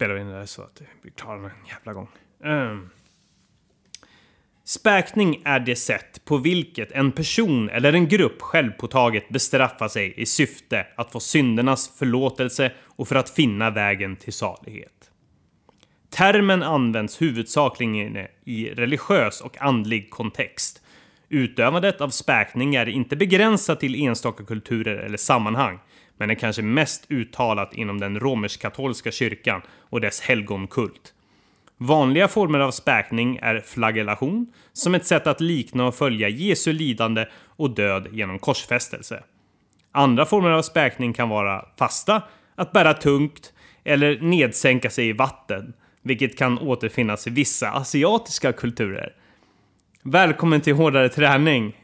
spelar vi in det där så att vi klarar den en jävla gång. Um. Späkning är det sätt på vilket en person eller en grupp självpåtaget bestraffar sig i syfte att få syndernas förlåtelse och för att finna vägen till salighet. Termen används huvudsakligen i religiös och andlig kontext. Utövandet av späkning är inte begränsat till enstaka kulturer eller sammanhang, men är kanske mest uttalat inom den romersk-katolska kyrkan och dess helgonkult. Vanliga former av späkning är flagellation, som ett sätt att likna och följa Jesu lidande och död genom korsfästelse. Andra former av späkning kan vara fasta, att bära tungt eller nedsänka sig i vatten, vilket kan återfinnas i vissa asiatiska kulturer. Välkommen till Hårdare träning,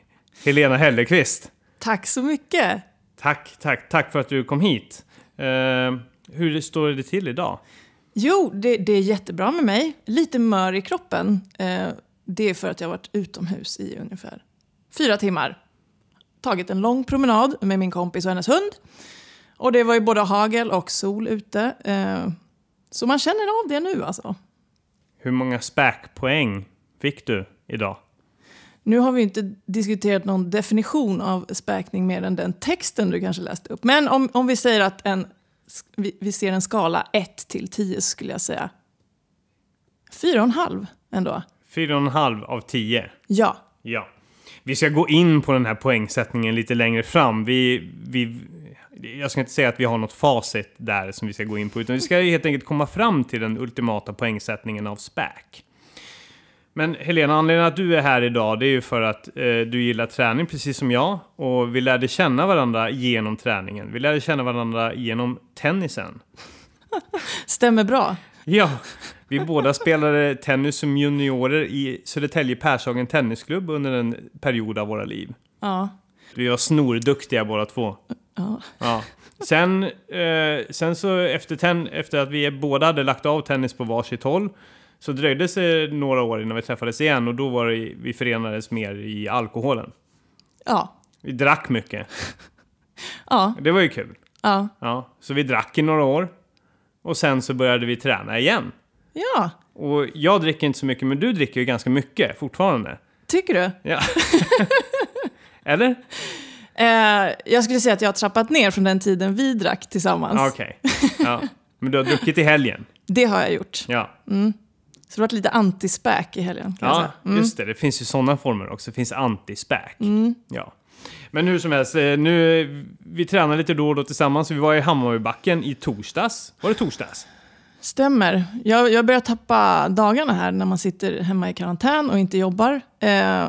Helena Hellekvist. Tack så mycket. Tack, tack, tack för att du kom hit. Uh, hur står det till idag? Jo, det, det, är jättebra med mig. Lite mör i kroppen. Uh, det är för att jag har varit utomhus i ungefär fyra timmar. Tagit en lång promenad med min kompis och hennes hund. Och det var ju både hagel och sol ute. Uh, så man känner av det nu alltså. Hur många späkpoäng fick du idag? Nu har vi inte diskuterat någon definition av späkning mer än den texten du kanske läste upp. Men om, om vi säger att en, vi, vi ser en skala 1 till 10 skulle jag säga 4,5 ändå. 4,5 av 10? Ja. Ja. Vi ska gå in på den här poängsättningen lite längre fram. Vi, vi, jag ska inte säga att vi har något facit där som vi ska gå in på, utan vi ska helt enkelt komma fram till den ultimata poängsättningen av SPAC. Men Helena, anledningen att du är här idag det är ju för att eh, du gillar träning precis som jag. Och vi lärde känna varandra genom träningen. Vi lärde känna varandra genom tennisen. Stämmer bra. Ja, vi båda spelade tennis som juniorer i Södertälje Pershagen Tennisklubb under en period av våra liv. Ja. Vi var snorduktiga båda två. Ja. ja. Sen, eh, sen så efter, ten, efter att vi båda hade lagt av tennis på varsitt håll så dröjde det några år innan vi träffades igen och då var det, vi förenades mer i alkoholen. Ja. Vi drack mycket. ja. Det var ju kul. Ja. ja. Så vi drack i några år. Och sen så började vi träna igen. Ja. Och jag dricker inte så mycket, men du dricker ju ganska mycket fortfarande. Tycker du? Ja. Eller? Eh, jag skulle säga att jag har trappat ner från den tiden vi drack tillsammans. Okej. Okay. Ja. Men du har druckit i helgen? Det har jag gjort. Ja. Mm. Så det har varit lite anti-späk i helgen. Ja, mm. just det. Det finns ju sådana former också. Det finns anti-späk. Mm. Ja. Men hur som helst, eh, nu, vi tränar lite då och då tillsammans. Vi var i Hammarbybacken i torsdags. Var det torsdags? Stämmer. Jag, jag börjar tappa dagarna här när man sitter hemma i karantän och inte jobbar. Eh,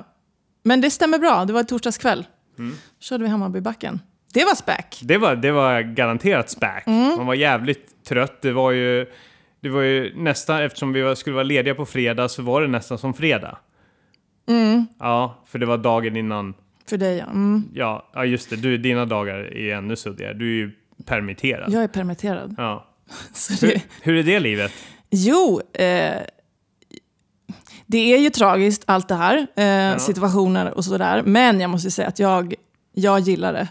men det stämmer bra. Det var torsdagskväll. Mm. körde vi Hammarbybacken. Det var späk. Det var, det var garanterat späk. Mm. Man var jävligt trött. Det var ju det var ju nästan, eftersom vi skulle vara lediga på fredag så var det nästan som fredag. Mm. Ja, för det var dagen innan. För dig ja. Mm. Ja, ja just det. Du, dina dagar är ännu suddigare. Du är ju permitterad. Jag är permitterad. Ja. det... hur, hur, är det livet? Jo, eh, det är ju tragiskt allt det här. Eh, ja. Situationer och sådär. Men jag måste säga att jag jag gillar det.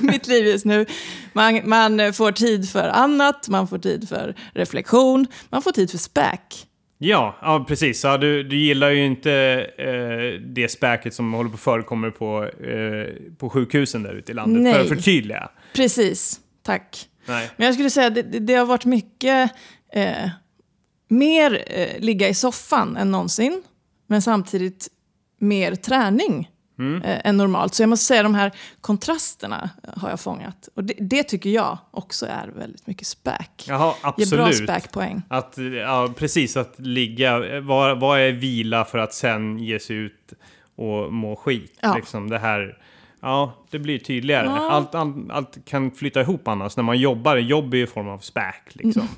Mitt liv just nu. Man, man får tid för annat, man får tid för reflektion, man får tid för späk. Ja, ja precis. Ja, du, du gillar ju inte eh, det späket som håller på att förekomma på, eh, på sjukhusen där ute i landet. Nej. För att förtydliga. Precis, tack. Nej. Men jag skulle säga att det, det har varit mycket eh, mer eh, ligga i soffan än någonsin. Men samtidigt mer träning mm. eh, än normalt. Så jag måste säga de här kontrasterna har jag fångat. Och det, det tycker jag också är väldigt mycket späk. Jaha, absolut. Ger bra späkpoäng. Att, ja, precis, att ligga, vad, vad är vila för att sen ge sig ut och må skit? Ja. Liksom det här... Ja, det blir tydligare. Ja. Allt, allt, allt, kan flytta ihop annars. När man jobbar, jobb är ju form av späk liksom.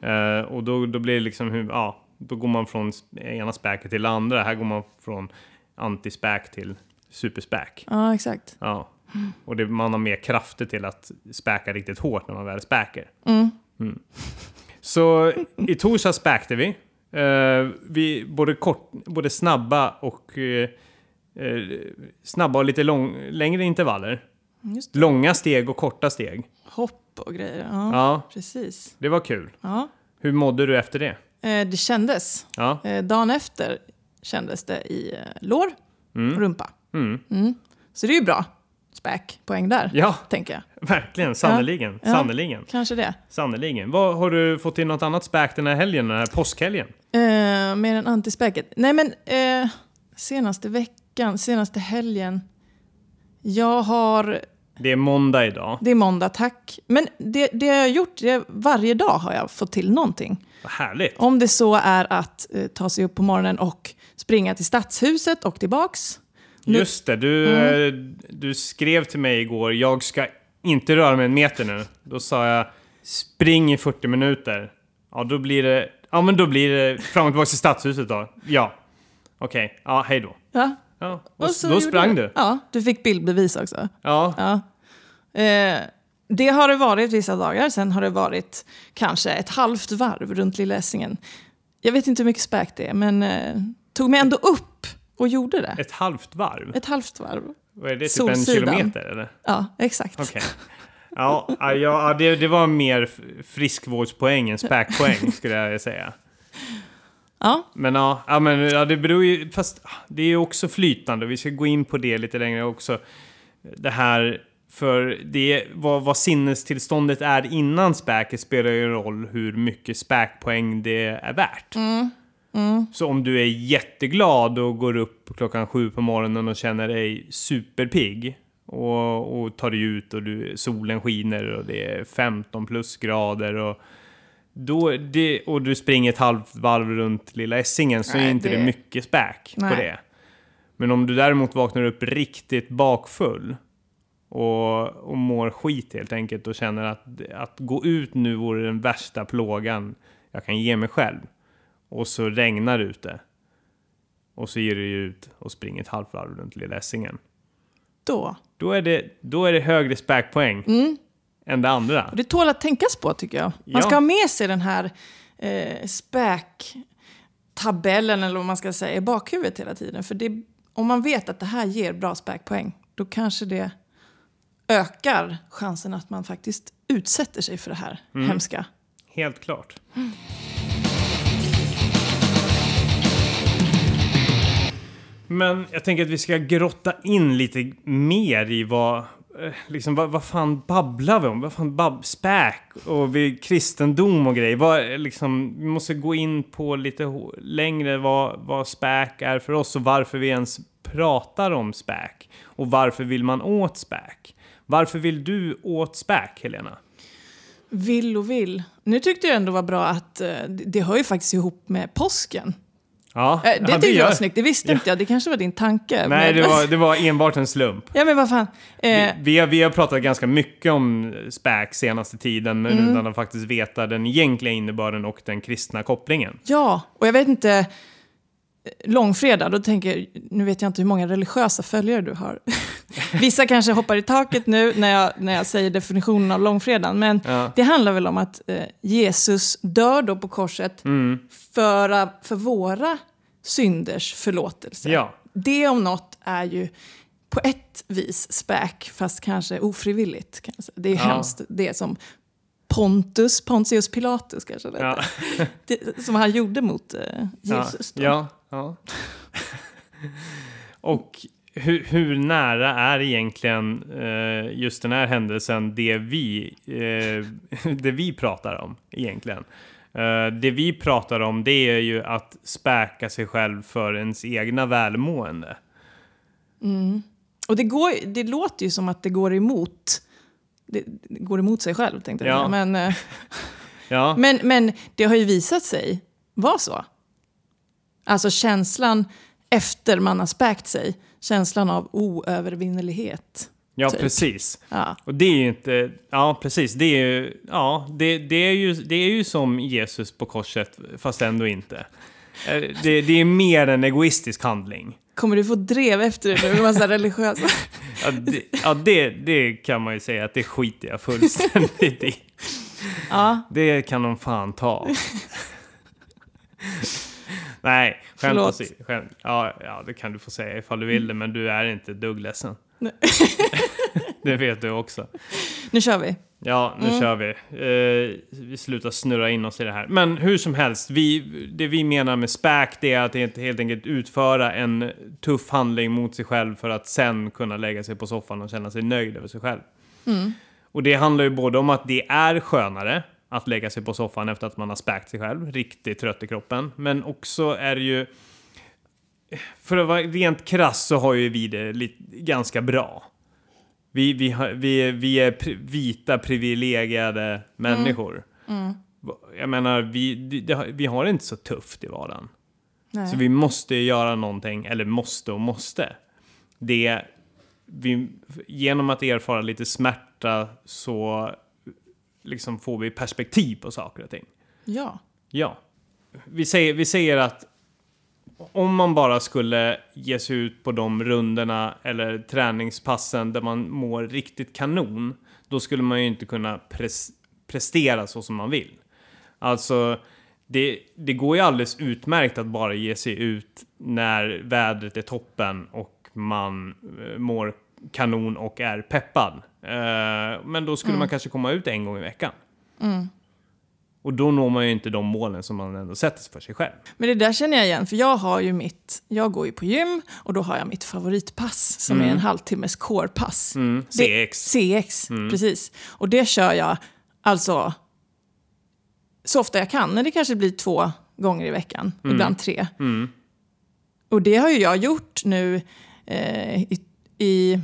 Mm. Uh, och då, då blir det liksom ja, då går man från ena späket till andra. Här går man från anti-späk till superspäk. Ja, exakt. Ja. Och det, man har mer krafter till att späka riktigt hårt när man väl späker. Mm. Mm. Så i torsdags späkte vi. Uh, vi både, kort, både snabba och uh, uh, snabba och lite lång, längre intervaller. Långa steg och korta steg. Hopp och grejer. Ja, ja, precis. Det var kul. Ja. Hur mådde du efter det? Det kändes. Ja. Dagen efter kändes det i lår och rumpa. Mm. Så det är ju bra. Späkpoäng där, Ja, tänker jag. verkligen. Sannerligen. Ja. Sannerligen. Kanske det. Sannerligen. Vad, har du fått till något annat späk den här helgen, den här påskhelgen? Eh, mer än antispäket. Nej men, eh, senaste veckan, senaste helgen. Jag har, Det är måndag idag. det är måndag, tack. Men det, det jag har gjort, det, varje dag har jag fått till någonting. Vad härligt. Om det så är att eh, ta sig upp på morgonen och springa till stadshuset och tillbaks. Nu- Just det, du, eh, du skrev till mig igår, jag ska inte röra mig en meter nu. Då sa jag, spring i 40 minuter. Ja, då blir det, ja men då blir det fram och tillbaka till stadshuset då. Ja. Okej, ja hej då. Ja. Ja, och, så då sprang du. Ja, du fick bildbevis också. Ja, Ja. Eh, det har det varit vissa dagar, sen har det varit kanske ett halvt varv runt Lilla Essingen. Jag vet inte hur mycket späk det är, men eh, tog mig ändå upp och gjorde det. ett halvt varv. Ett halvt varv. Vad är det, typ en Solsidan. kilometer eller? Ja, exakt. Okej. Ja, ja, det, det var mer friskvårdspoäng än späkpoäng skulle jag säga. Ja, Men ja, ja, men, ja, det beror ju... Fast ah, det är ju också flytande. Vi ska gå in på det lite längre också. Det här... För det, vad, vad sinnestillståndet är innan späket spelar ju roll hur mycket späkpoäng det är värt. Så om du är jätteglad och går upp klockan sju på morgonen och känner dig superpigg och, och tar dig ut och du, solen skiner och det är 15 plusgrader och då, det, och du springer ett halvt varv runt Lilla Essingen så Nej, är inte det, det- mycket späk på det. Men om du däremot vaknar upp riktigt bakfull och, och mår skit helt enkelt och känner att, att gå ut nu vore den värsta plågan jag kan ge mig själv. Och så regnar det ute. Och så ger du ut och springer ett halvt varv runt Lilla Essingen. då. Då är det, då är det högre späkpoäng än det andra. Och det tål att tänkas på tycker jag. Man Ja. ska ha med sig den här eh, späktabellen, eller vad man ska säga, i bakhuvudet hela tiden. För det, om man vet att det här ger bra späkpoäng, då kanske det ökar chansen att man faktiskt utsätter sig för det här hemska. Helt klart. Men jag tänker att vi ska grotta in lite mer i vad, eh, liksom, vad, vad fan babblar vi om? Vad fan bab späk och vi, kristendom och grejer. Vad, liksom, vi måste gå in på lite längre vad, vad späk är för oss och varför vi ens pratar om späk. Och varför vill man åt späk? Varför vill du åt späk, Helena? Vill och vill. Nu tyckte jag ändå var bra att eh, det hör ju faktiskt ihop med påsken. Ja, Eh, det ja, tyckte jag var snyggt, det visste inte jag. Det kanske var din tanke. Nej, men- det var, det var enbart en slump. Ja men vad fan. Eh, Vi, vi, har, vi har pratat ganska mycket om späk senaste tiden, men Mm. utan att faktiskt veta den egentliga innebörden och den kristna kopplingen. Ja, och jag vet inte, eh, långfredag, då tänker jag, nu vet jag inte hur många religiösa följare du har. Vissa kanske hoppar i taket nu när jag, när jag säger definitionen av långfredagen, men Ja. det handlar väl om att eh, Jesus dör då på korset Mm. för, för våra synders förlåtelse. Ja. Det om något är ju på ett vis späk, fast kanske ofrivilligt. Kan jag säga. Det är Ja. hemskt, det som Pontus, Pontius Pilatus kanske det Ja. det, som han gjorde mot eh, Jesus. Ja, ja. och hur, hur nära är egentligen eh, just den här händelsen det vi, eh, det vi pratar om egentligen? Eh, det vi pratar om det är ju att späka sig själv för ens egna välmående. Och det, går, det låter ju som att det går emot, det, det går emot sig själv tänkte jag Ja. men, eh, Ja, men, men det har ju visat sig vara så. Alltså känslan efter man har späkt sig, känslan av oövervinnelighet. ja typ. precis. Ja. Och det är ju inte, ja precis, det är ju, ja, det, det, är ju, det är ju som Jesus på korset, fast ändå inte. Eh, Det, det är mer en egoistisk handling. Kommer du få drev efter dig nu, massa religiösa? Ja, det, ja det, det kan man ju säga att det skiter jag fullständigt i. Ja, Det kan de fan ta. Nej, skämt åsido. Skämt. Ja, ja, det kan du få säga ifall du vill det, men du är inte ett dugg ledsen. Nej. det vet du också. nu kör vi. Ja, nu kör vi. Eh, vi slutar snurra in oss i det här. Men hur som helst, vi, det vi menar med SPAC det är att helt, enkelt utföra en tuff handling mot sig själv för att sen kunna lägga sig på soffan och känna sig nöjd över sig själv. Och det handlar ju både om att det är skönare att lägga sig på soffan efter att man har späkt sig själv, riktigt trött i kroppen. Men också är det ju... För att vara rent krass så har ju vi det lite, ganska bra. Vi, vi, vi, vi är pri, vita privilegierade människor. Jag menar, vi, det, vi har det inte så tufft i vardagen. Nej. Så vi måste göra någonting, eller måste och måste. Det, vi, genom att erfara lite smärta så liksom får vi perspektiv på saker och ting. Ja. Ja. Vi säger, vi säger att om man bara skulle ge sig ut på de rundorna eller träningspassen där man mår riktigt kanon, då skulle man ju inte kunna pres, prestera så som man vill. Alltså, det, det går ju alldeles utmärkt att bara ge sig ut när vädret är toppen och man eh, mår kanon och är peppad. Eh, men då skulle man kanske komma ut en gång i veckan. Och då når man ju inte de målen som man ändå sätter för sig själv. Men det där känner jag igen, för jag har ju mitt, jag går ju på gym och då har jag mitt favoritpass som är en halvtimmes corepass. Mm, Det- CX. CX, precis. Och det kör jag alltså så ofta jag kan, men det kanske blir två gånger i veckan, ibland tre. Och det har ju jag gjort nu eh, i, i,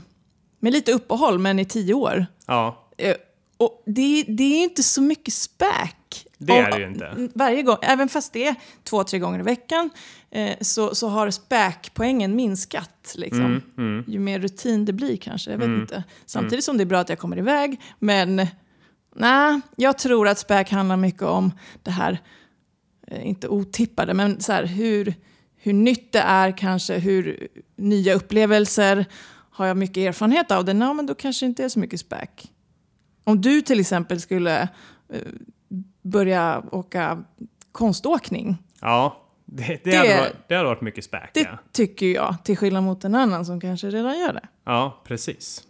med lite uppehåll, men i tio år. Ja, Eh, och det, det är inte så mycket späk. Det är det ju inte. Varje gång, även fast det är två, tre gånger i veckan, eh, så, så har späkpoängen minskat. Liksom. Mm, Ju mer rutin det blir kanske, jag vet inte. Samtidigt som det är bra att jag kommer iväg, men nej, jag tror att späk handlar mycket om det här, eh, inte otippade, men så här, hur, hur nytt det är kanske, hur nya upplevelser. Har jag mycket erfarenhet av det, nej, men då kanske det inte är så mycket späk. Om du till exempel skulle eh, börja åka konståkning, ja. Det, det, Det- Hade, varit, det hade varit mycket späk, det ja. tycker jag, till skillnad mot en annan som kanske redan gör det. Ja, precis.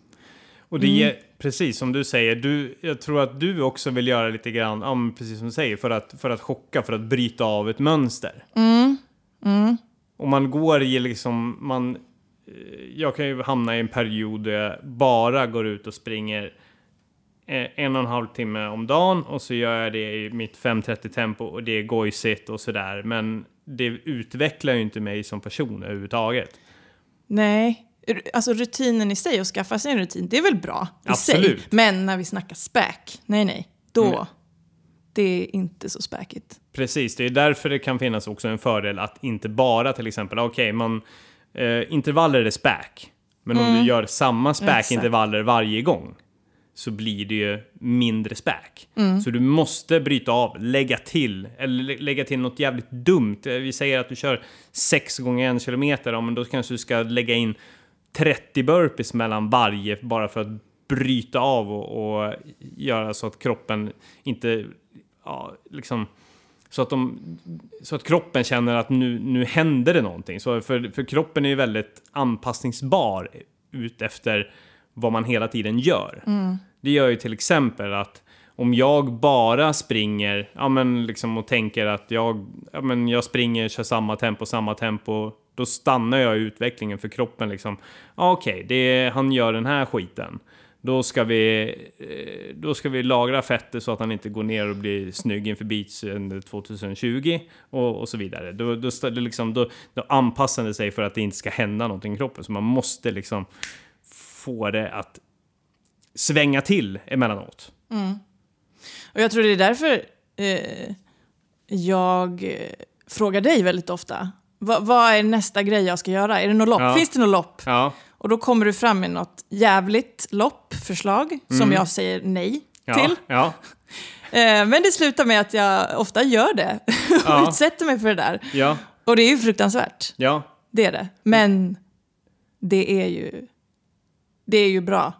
Och det ger, precis som du säger, du, jag tror att du också vill göra lite grann, ja, precis som du säger, för att, för att chocka, för att bryta av ett mönster. Och man går i liksom, man, jag kan ju hamna i en period där jag bara går ut och springer eh, en och en halv timme om dagen och så gör jag det i mitt 5.30 tempo och det är gojsigt och sådär. Men det utvecklar ju inte mig som person överhuvudtaget. Nej, alltså rutinen i sig, att skaffa sig en rutin, det är väl bra i sig. Absolut. Men när vi snackar späk, nej nej, då, Mm. det är inte så späkigt. Precis, det är därför det kan finnas också en fördel att inte bara till exempel, okej, man eh, intervaller är späk. Men om du gör samma späkintervaller varje gång så blir det ju mindre späk. Så du måste bryta av, lägga till, eller lä- lägga till något jävligt dumt. Eh, Vi säger att du kör 6 gånger en kilometer, ja, men då kanske du ska lägga in 30 burpees mellan varje bara för att bryta av och, och göra så att kroppen inte, ja, liksom, så att, de, så att kroppen känner att nu, nu händer det någonting. Så för, för kroppen är ju väldigt anpassningsbar ut efter vad man hela tiden gör. Det gör ju till exempel att om jag bara springer ja, men liksom, och tänker att jag, ja, men jag springer, kör samma tempo, samma tempo, då stannar jag i utvecklingen för kroppen. Liksom. Ja, Okej, det han gör den här skiten. Då ska, vi, eh, då ska vi lagra fetter så att han inte går ner och blir snygg inför beachen 2020 och, och så vidare. Då, då, liksom, då, då anpassar det sig för att det inte ska hända någonting i kroppen. Så man måste liksom få det att svänga till emellanåt. Och jag tror det är därför eh, jag frågar dig väldigt ofta. Va, vad är nästa grej jag ska göra? Är det något lopp? Ja. Finns det något lopp? Ja, Och då kommer du fram med något jävligt loppförslag som jag säger nej Mm. ja, till. ja, Eh, men det slutar med att jag ofta gör det och Ja. utsätter mig för det där. ja, Och det är ju fruktansvärt, ja. det är det. Men det är ju, det är ju bra.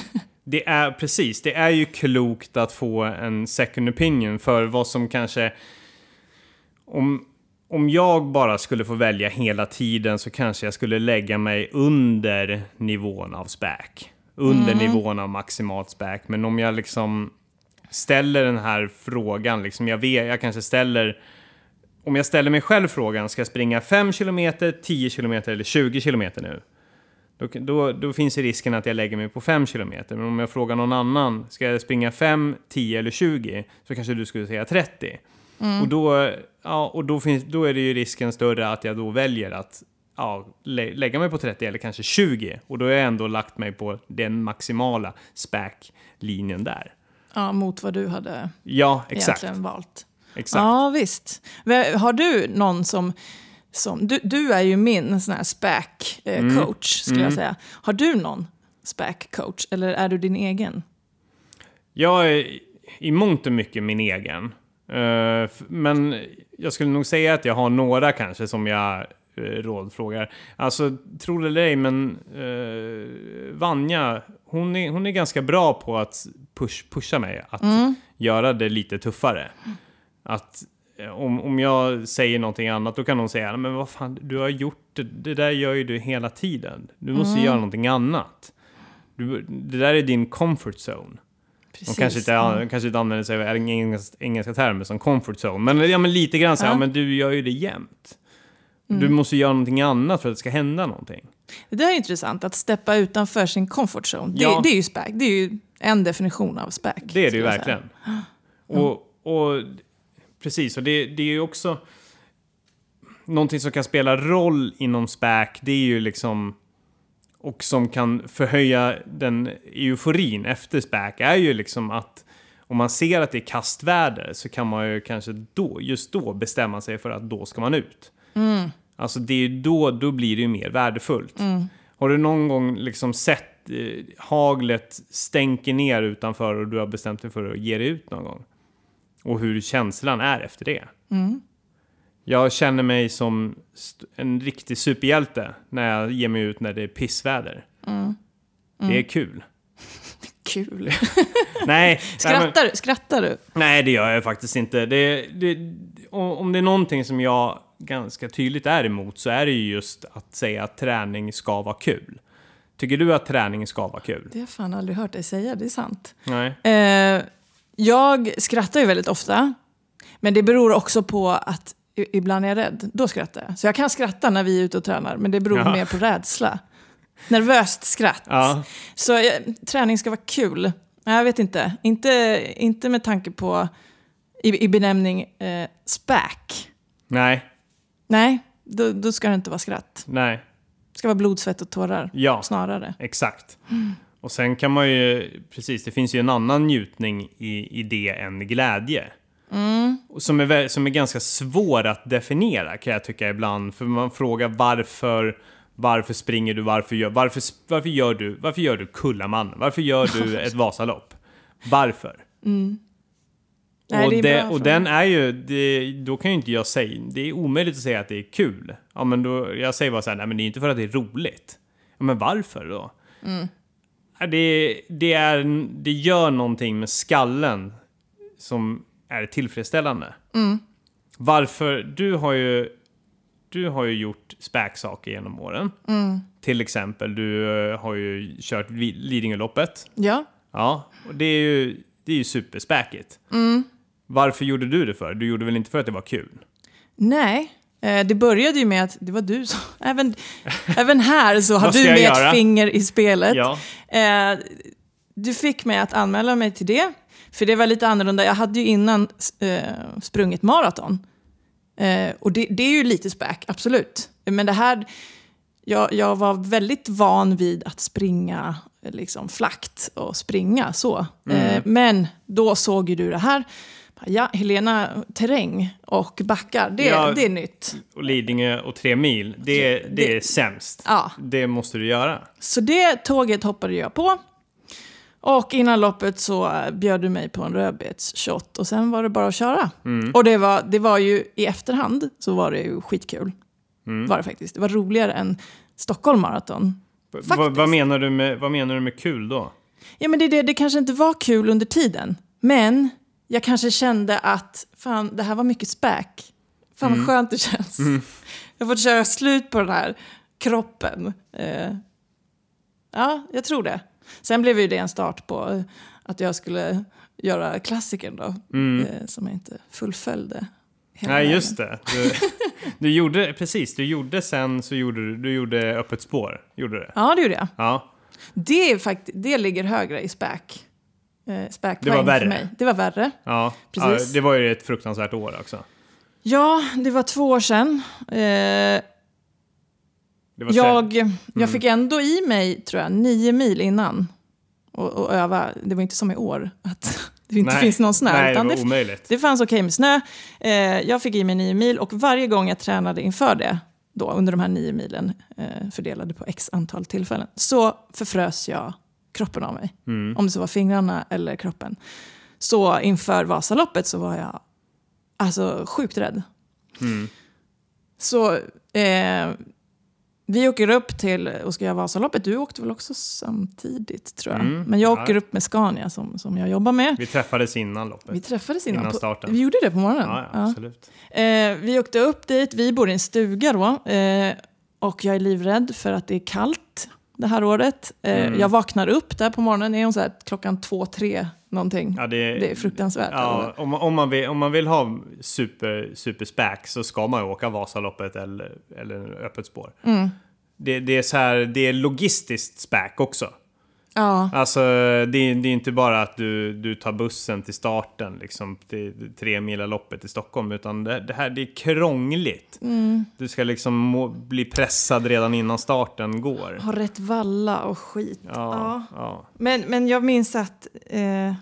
Det är precis, det är ju klokt att få en second opinion för vad som kanske... Om, om jag bara skulle få välja hela tiden så kanske jag skulle lägga mig under nivån av späk. under nivån av maximalt späk. Men om jag liksom ställer den här frågan, liksom jag vet, jag kanske ställer om jag ställer mig själv frågan, ska jag springa 5 km, 10 km eller 20 km nu? Då, då, då finns ju risken att jag lägger mig på 5 km. Men om jag frågar någon annan, ska jag springa 5, 10 eller 20? Så kanske du skulle säga 30. Och, då, ja, och då, finns, då är det ju risken större att jag då väljer att ja, lä lägga mig på 30 eller kanske 20. Och då har jag ändå lagt mig på den maximala späklinjen där. Ja, mot vad du hade Ja, exakt. egentligen valt. exakt. Ja, visst. Har du någon som... som du, du är ju min sån här SPAC-coach, skulle jag säga. Har du någon SPAC-coach, eller är du din egen? Jag är i mångt och mycket min egen. Eh, men jag skulle nog säga att jag har några kanske som jag uh, rådfrågar. Alltså, tro det eller ej, men uh, Vanja, hon är, hon är ganska bra på att push, pusha mig att göra det lite tuffare. Att eh, om, om jag säger någonting annat, då kan hon säga men vad fan, du har gjort det, det där gör ju du hela tiden. Du måste göra någonting annat. Du, det där är din comfort zone. Precis. De kanske inte, Mm. kanske inte använder sig av engelska, engelska termer som comfort zone. Men, ja, men lite grann så här, Ja. ja. men du gör ju det jämt. Du måste göra någonting annat för att det ska hända någonting. Det där är intressant, att steppa utanför sin comfort zone. Det, Ja. det är ju SPAC. Det är ju en definition av SPAC. Det är det ju verkligen. Och, och precis, och det, det är ju också någonting som kan spela roll inom SPAC. Det är ju liksom och som kan förhöja den euforin efter SPAC är ju liksom att om man ser att det är kastväder så kan man ju kanske då, just då bestämma sig för att då ska man ut. Alltså det är ju då, då blir det ju mer värdefullt. Har du någon gång liksom sett eh, haglet stänker ner utanför och du har bestämt dig för att ge dig ut någon gång? Och hur känslan är efter det. Jag känner mig som en riktig superhjälte när jag ger mig ut när det är pissväder. Det är kul. Kul. Nej, nej, men- Skrattar, du? skrattar? Nej, det gör jag faktiskt inte. Det, det, om det är någonting som jag ganska tydligt är emot så är det ju just att säga att träning ska vara kul. Tycker du att träning ska vara kul? Det har jag fan aldrig hört dig säga, det är sant. Nej. Eh, jag skrattar ju väldigt ofta. Men det beror också på att ibland är jag rädd. Då skrattar jag. Så jag kan skratta när vi är ute och tränar, men det beror Ja. mer på rädsla. Nervöst skratt. Ja, Så eh, träning ska vara kul. Jag vet inte. Inte, inte med tanke på i, i benämning eh, SPAC. nej, Nej, då, då ska det inte vara skratt. nej, Det ska vara blod, svett och tårar ja, snarare. exakt. Och sen kan man ju, precis, det finns ju en annan njutning i, i det än glädje. Och Som, är, som är ganska svår att definiera kan jag tycka ibland. För man frågar varför, varför springer du, varför gör, varför, varför gör du, varför gör du Kullamannen? Varför gör du ett Vasalopp? Varför? Nej, och det det, och den är ju, det, då kan ju inte jag säga, det är omöjligt att säga att det är kul. Ja men då, jag säger bara så här, nej men det är inte för att det är roligt. Ja, men varför då? Mm. Det, det, är, det gör någonting med skallen som är tillfredsställande. Mm. Varför, du har ju, du har ju gjort späksaker genom åren. Mm. Till exempel, du eh, har ju kört Lidingöloppet. Ja, Ja, och det är ju, det är ju superspäkigt. Mm. Varför gjorde du det för? Du gjorde väl inte för att det var kul? nej. Eh, det började ju med att det var du som... Även, även här så har du med göra? ett finger i spelet. Ja. Eh, du fick mig att anmäla mig till det. För det var lite annorlunda. Jag hade ju innan eh, sprungit maraton. Eh, och det, det är ju lite späk, absolut. Men det här... Jag, jag var väldigt van vid att springa liksom flakt och springa så. Eh, men då såg ju du det här. Ja, Helena, terräng och backar, det, Ja. det är nytt. Och Lidingö och tre mil, det, det, Det- är sämst. Ja. Det måste du göra. Så det tåget hoppade jag på. Och innan loppet så eh, bjöd du mig på en rödbetsshot och sen var det bara att köra. Och det var, det var ju i efterhand så var det ju skitkul. Var det faktiskt. Det var roligare än Stockholm Marathon. Vad, vad, menar du med, vad menar du med kul då? Ja men det, det, det kanske inte var kul under tiden. Men jag kanske kände att fan, det här var mycket späk. Fan vad skönt det känns. Jag har fått köra slut på den här kroppen. Eh, ja, jag tror det. Sen blev ju det en start på att jag skulle göra klassikern då, eh, som jag inte fullföljde. hela Mm. Nej, just det. Du, du gjorde, precis, du gjorde sen så gjorde du, du gjorde Öppet spår. Gjorde det? Ja, det gjorde jag. Ja. Det, är fakt- det ligger högre i SPAC. Eh, SPAC Det var värre. för mig. Det var värre. Ja. Precis. ja. Det var ju ett fruktansvärt år också. Ja, det var två år sedan. Eh, jag, Mm. jag fick ändå i mig, tror jag, nio mil innan och, och öva. Det var inte som i år, att det inte Nej. finns någon snö. Nej, det var omöjligt. det fanns okej med snö. Eh, jag fick i mig nio mil och varje gång jag tränade inför det, då, under de här nio milen, eh, fördelade på x antal tillfällen, så förfrös jag kroppen av mig. Mm. Om det så var fingrarna eller kroppen. Så inför Vasaloppet så var jag alltså sjukt rädd. Mm. Så eh, vi åker upp till och ska göra Vasaloppet. Du åkte väl också samtidigt tror jag. Mm, Men jag ja. åker upp med Scania som, som jag jobbar med. Vi träffades innan loppet. Vi träffades innan. Innan på- starten. Vi gjorde det på morgonen. ja, Ja. absolut. Eh, vi åkte upp dit, vi bor i en stuga då. Eh, och jag är livrädd för att det är kallt det här året. Eh, Mm. Jag vaknar upp där på morgonen, är hon så här, klockan två, tre någonting. Ja, det, Det är fruktansvärt. Ja, om, man- om, man vill, om man vill ha super, super späk så ska man ju åka Vasaloppet eller, eller Öppet spår. Mm. Det, det, är så här, det är logistiskt späk också. Ja. Alltså, det, är- det är inte bara att du, du tar bussen till starten, liksom till tre mila loppet i Stockholm, utan det, det här det är krångligt. Mm. Du ska liksom må, bli pressad redan innan starten går. Har rätt valla och skit. Ja, ja. Men, men jag minns att eh,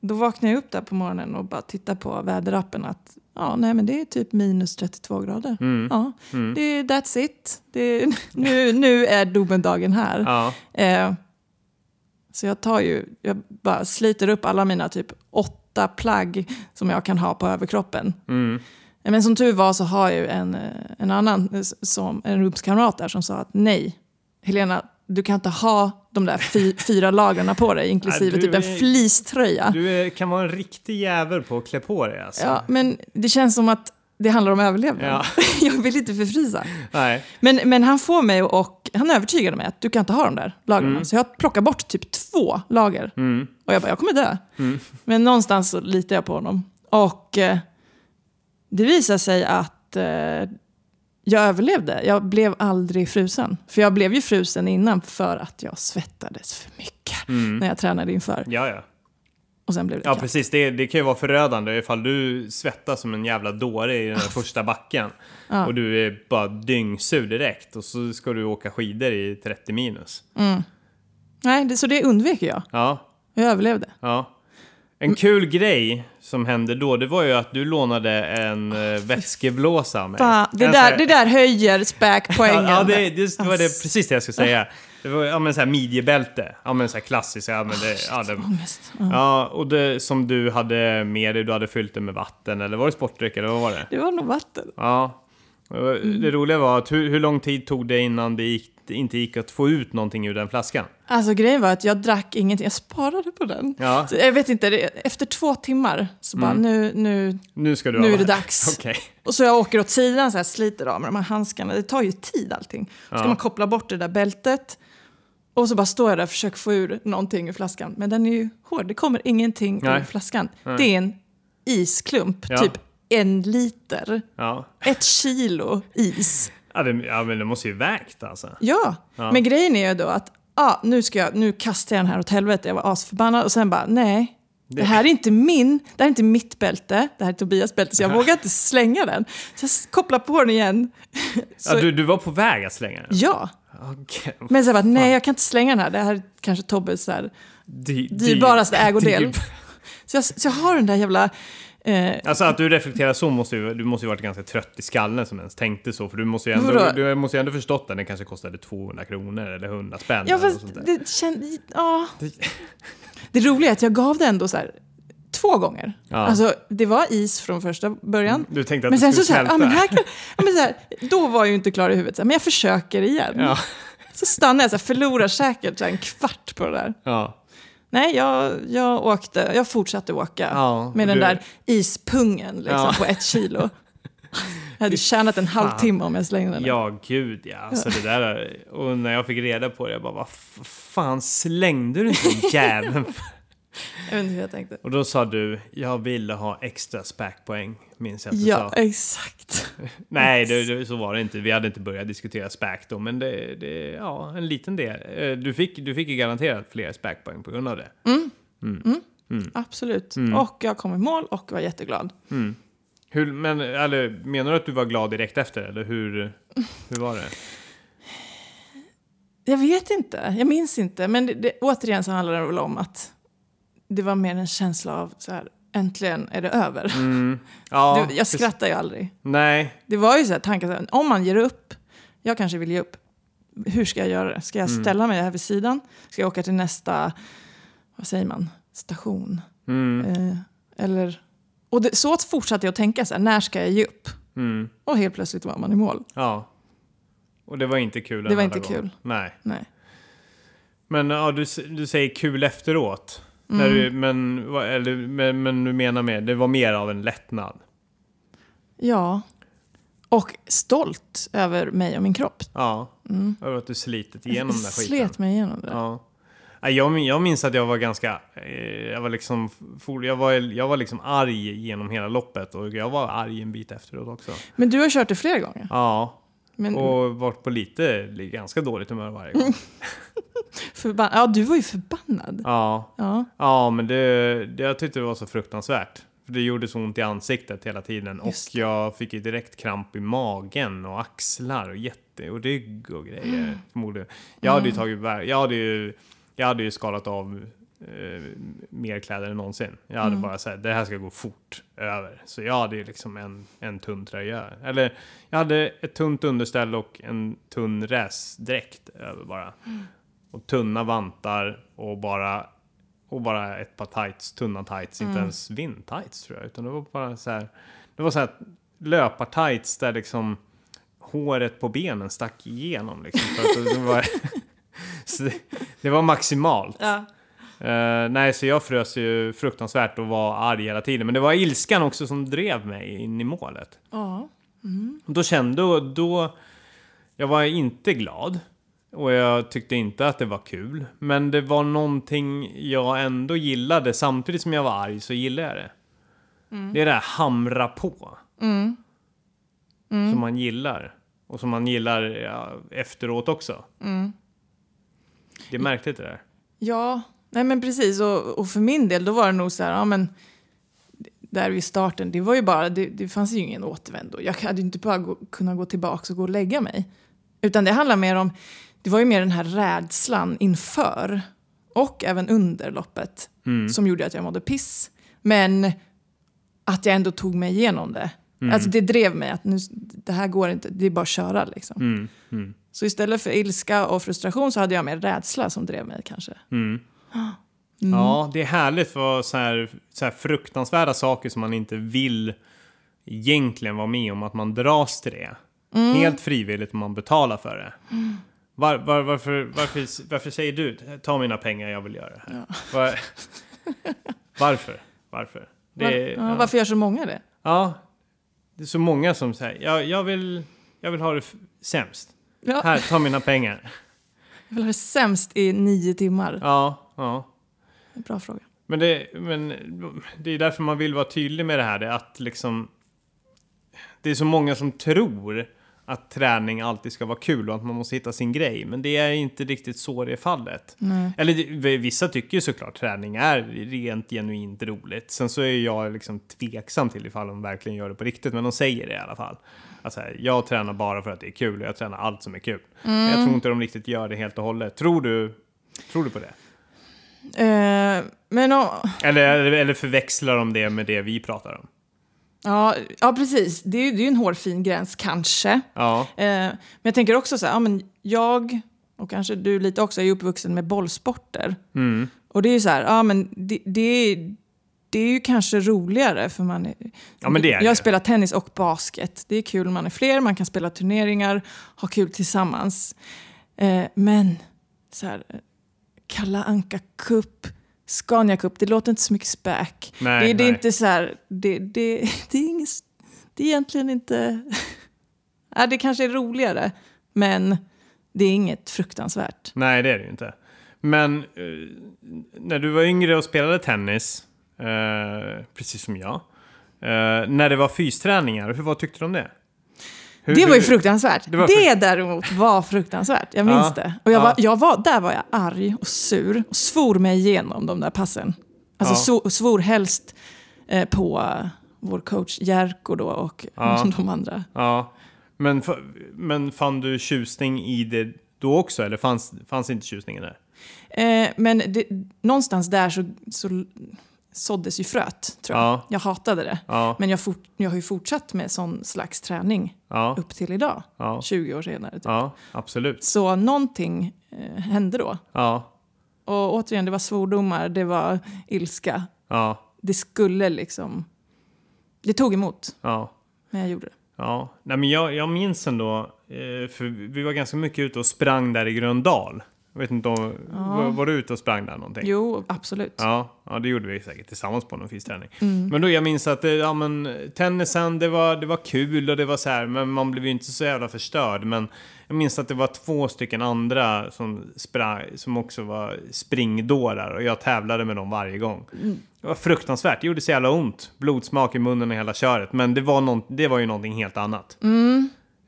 då vaknade jag upp där på morgonen och bara tittade på väderappen att ja, nej, men det är typ minus 32 grader. Mm. Ja, det är that's it. Det nu, nu är domedagen här. ja. Eh, så jag tar ju, jag bara sliter upp alla mina typ åtta plagg som jag kan ha på överkroppen. Mm. Men som tur var så har jag ju en, eh, en annan, eh, som, en rumskamrat där som sa att nej, Helena, du kan inte ha de där fy, fyra lagren på dig, inklusive Nej, typ en är- fleecetröja. Du är, kan vara en riktig jävel på att klä på dig alltså. Ja, men det känns som att det handlar om överlevnad. Ja. jag vill inte förfrysa. Nej. Men, men han får mig och han övertygade mig att du kan inte ha de där lagren. Så jag plockar bort typ två lager. Mm. Och jag bara, jag kommer dö. Men någonstans så litar jag på honom. Och eh, det visar sig att eh, jag överlevde. Jag blev aldrig frusen. För jag blev ju frusen innan för att jag svettades för mycket när jag tränade inför. Ja, ja. Och sen blev det Ja, kallt. precis. Det, det kan ju vara förödande ifall du svettas som en jävla dåre i den där första backen. Och du är bara dyngsur direkt. Och så ska du åka skidor i 30 minus. Nej, det, så det undvek jag. Ja, Jag överlevde. ja. En kul grej som hände då, det var ju att du lånade en uh, vätskeblåsa av mig. Fan, det, En där, här- det där höjer späkpoängen. Ja, ja det, det var det, precis det jag skulle säga. Det var ja, men så här midjebälte. Ja, men så här klassiskt. Ja, men det, ja, det, ja, och det som du hade med dig, du hade fyllt det med vatten. Eller var det sportdryck eller vad var det? Det var nog vatten. Ja. Det roliga var att hur, hur lång tid tog det innan det, gick, det inte gick att få ut någonting ur den flaskan? Alltså grejen var att jag drack ingenting, jag sparade på den. Ja, Så jag vet inte, efter två timmar så bara nu, nu, nu ska du nu är det dags. Okej. Och så jag åker åt sidan så här, sliter av med de här handskarna. Det tar ju tid allting. Så ska Ja. man koppla bort det där bältet. Och så bara står jag där och försöker få ur någonting ur flaskan. Men den är ju hård, det kommer ingenting Nej. ur flaskan. Det är en isklump, Ja. typ en liter. Ja. Ett kilo is. Ja, det, ja, men det måste ju vägt alltså. Ja, Ja. men grejen är ju då att ah, nu, ska jag, nu kastar jag den här åt helvete. Jag var asförbannad och sen bara nej. Det här är inte min, det här är inte mitt bälte, det här är Tobias bälte, så jag vågar inte slänga den. Så jag kopplar på den igen. Så, Ja, du, du var på väg att slänga den? ja, Okej. men så jag bara, nej jag kan inte slänga den här, det här är kanske Tobbes dyrbaraste ägodel. Så jag, så jag har den där jävla, eh, Alltså att du reflekterar så måste ju, du måste ju varit ganska trött i skallen som ens tänkte så. För du måste ju ändå, Vadå? du måste ju ändå förstått att den kanske kostade 200 kronor eller 100 spänn. ja fast det kände, ja. Det roliga är att jag gav det ändå så här två gånger. Ja. Alltså det var is från första början. Du tänkte att Men det sen så, så här, ja, men här kan, ja, men så här, då var jag ju inte klar i huvudet, så här, men jag försöker igen. Ja. Så stannar jag, så här, förlorar säkert så här, en kvart på det där. ja. Nej, jag, jag, åkte, jag fortsatte åka Ja, med den du- där ispungen liksom, Ja. på ett kilo. Jag hade tjänat en halvtimme om jag slängde den. Ja, gud ja. Alltså, det där, och när jag fick reda på det, jag bara, vad fan slängde du den jäveln? Jag vet inte hur jag tänkte. Och då sa du, jag ville ha extra SPAC-poäng, minns jag att du Ja, sa. exakt. Nej, det, det, så var det inte. Vi hade inte börjat diskutera SPAC då, men det, det ja, en liten del. Eh, Du fick, du fick ju garanterat fler SPAC-poäng på grund av det. Absolut. Mm. Och jag kom i mål och var jätteglad. Hur, men, eller, menar du att du var glad direkt efter, eller hur, hur var det? Jag vet inte, jag minns inte. Men det, återigen så handlar det väl om att det var mer en känsla av så här, äntligen är det över. Mm. Ja, det, jag skrattar ju aldrig. Nej, Det var ju så här tankar, så här, om man ger upp, jag kanske vill ge upp. Hur ska jag göra det? Ska jag Mm. ställa mig här vid sidan? Ska jag åka till nästa, vad säger man, station? Mm. Eh, eller, och det, så fortsatte jag att tänka, så här, när ska jag ge upp? Mm. Och helt plötsligt var man i mål. Ja. Och det var inte kul Det var inte gång. kul. Nej. Nej. Men ja, du, du säger kul efteråt. När Mm. du, men, vad- eller, men, men du menar med, det var mer av en lättnad? Ja. Och stolt över mig och min kropp. Ja. Över att du slitit igenom den där skiten. Slet mig igenom det. Ja. Jag, jag minns att jag var ganska, eh, jag var liksom, jag var, jag var liksom arg genom hela loppet och jag var arg en bit efteråt också. Men du har kört det flera gånger. Ja, Men och varit på lite, ganska dåligt humör varje gång. förban- ja, du var ju förbannad. Ja, Ja. ja men det, det, jag tyckte det var så fruktansvärt. För det gjorde så ont i ansiktet hela tiden Just och jag fick ju direkt kramp i magen och axlar och jätte och rygg och grejer Mm. förmodligen. Jag hade ju tagit, jag hade ju, jag hade ju skalat av eh, mer kläder än någonsin. Jag hade Mm. bara sagt det här ska gå fort över. Så jag hade liksom en, en tunn tröja. Eller jag hade ett tunt underställ och en tunn räsdräkt över bara. Mm. Och tunna vantar och bara, och bara ett par tights, tunna tights. Inte ens vindtights tror jag. Utan det var bara så här. Det var så här löpartights där liksom håret på benen stack igenom. Liksom, för att det, var, det, det var maximalt. Ja. Eh, nej, så jag frös ju fruktansvärt och var arg hela tiden. Men det var ilskan också som drev mig in i målet. ja. Och då kände jag då... Jag var inte glad. Och jag tyckte inte att det var kul. Men det var någonting jag ändå gillade. Samtidigt som jag var arg så gillade jag det. Det är det här hamra på. Som man gillar. Och som man gillar ja, efteråt också. Det är märkligt det där. Ja, nej men precis. Och, och för min del då var det nog så här, ja men där vid starten, det var ju bara, det, det fanns ju ingen återvändo. Jag hade ju inte bara gå, kunnat gå tillbaka och gå och lägga mig. Utan det handlar mer om, det var ju mer den här rädslan inför och även under loppet som gjorde att jag mådde piss. Men att jag ändå tog mig igenom det. Alltså det drev mig att nu, det här går inte, det är bara att köra liksom. Mm, mm, Så istället för ilska och frustration så hade jag mer rädsla som drev mig kanske. Mm. Ja, det är härligt för så här, så här fruktansvärda saker som man inte vill egentligen vara med om, att man dras till det. Helt frivilligt om man betalar för det. Var, var, varför, varför, varför säger du ta mina pengar, jag vill göra det här? Var, varför? Varför? Det, ja, Varför gör så många det? Ja, det är så många som säger jag, jag, vill, jag vill ha det sämst. Ja, Här, ta mina pengar. Jag vill ha det sämst i nio timmar. Ja, ja. Bra fråga. Men det, men det är därför man vill vara tydlig med det här. Det är att liksom... Det är så många som tror att träning alltid ska vara kul och att man måste hitta sin grej. Men det är inte riktigt så det är fallet. Nej. Eller vissa tycker ju såklart träning är rent genuint roligt. Sen så är jag liksom tveksam till ifall de verkligen gör det på riktigt. Men de säger det i alla fall. Alltså, jag tränar bara för att det är kul och jag tränar allt som är kul. Men jag tror inte de riktigt gör det helt och hållet. Tror du, tror du på det? Eh, men å- Eller, eller, förväxlar de det med det vi pratar om? ja, ja, precis. Det är det är en hårfin gräns, kanske. Ja. Eh, men jag tänker också så här, ja, men jag, och kanske du lite också, är ju uppvuxen med bollsporter. Mm. Och det är ju så här, ja men det, det, det är ju kanske roligare för man är, Ja, men det är Jag spelar tennis och basket. Det är kul man är fler, man kan spela turneringar, ha kul tillsammans. Eh, men så här, Kalla Anka Cup, Scania Cup, det låter inte så mycket späk. Nej, det, det är inte så här, det, det, det är inget, det det är egentligen inte... ja, det kanske är roligare, men det är inget fruktansvärt. Nej, det är det ju inte. Men eh, när du var yngre och spelade tennis, eh, precis som jag, eh, när det var fysträningar, hur, vad tyckte du om det? Hur, Det var ju fruktansvärt. Det Det, var frukt- däremot var fruktansvärt. Jag minns Ja, det. Och jag ja. var, jag var, där var jag arg och sur och svor mig igenom de där passen. Alltså so, svor helst eh, på eh, vår coach Jerko då och Ja. de andra. Ja, men, men fann du tjusning i det då också, eller fanns, fanns inte tjusningen där? Eh, men det, någonstans där så, så såddes ju fröet, tror jag. Ja. Jag hatade det. Ja, Men jag, fort, jag har ju fortsatt med sån slags träning ja, upp till idag, ja, 20 år senare. Typ. absolut. Så någonting eh, hände då. Och återigen, det var svordomar, det var ilska. Det skulle liksom... Det tog emot, men jag gjorde det. Ja, nej men jag, jag minns ändå, eh, för vi var ganska mycket ute och sprang där i Gröndal. Jag vet inte om, var, var du ute och sprang där någonting? Jo, absolut. Ja, ja, det gjorde vi säkert tillsammans på någon fysträning. Men då jag minns att det, ja, men, tennisen, det var, det var kul och det var så här, men man blev ju inte så jävla förstörd. Men jag minns att det var två stycken andra som, sprang, som också var springdårar och jag tävlade med dem varje gång. Det var fruktansvärt, det gjorde så jävla ont. Blodsmak i munnen och hela köret. Men det var, någon, det var ju någonting helt annat.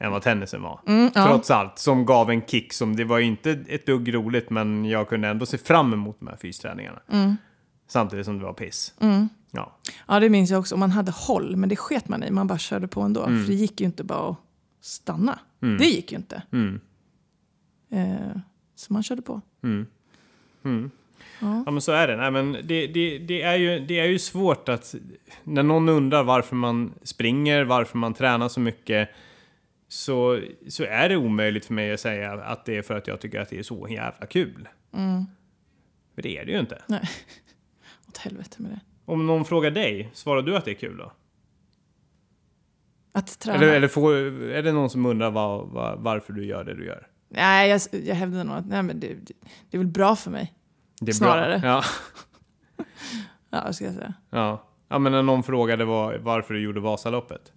Än vad tennisen var. ja. Trots allt, som gav en kick som, det var ju inte ett dugg roligt men jag kunde ändå se fram emot de här fysträningarna. Samtidigt som det var piss. Ja. Ja, det minns jag också. Man hade håll, men det sket man i. Man bara körde på ändå. För det gick ju inte bara att stanna. Det gick ju inte. Mm. Eh, så man körde på. Ja men så är det. Nej, men det, det, det, är ju, det är ju svårt att... När någon undrar varför man springer, varför man tränar så mycket. Så, så är det omöjligt för mig att säga att det är för att jag tycker att det är så jävla kul. För det är det ju inte. Nej. Åt helvete med det. Om någon frågar dig, svarar du att det är kul då? Att träna. Eller, eller får, är det någon som undrar vad, vad, varför du gör det du gör? Nej, jag, jag hävdar nog att nej, men det, det, det är väl bra för mig. Det är Snarare. Bra. Ja, Ja, ska jag säga. ja. ja, men när någon frågade var, varför du gjorde Vasaloppet.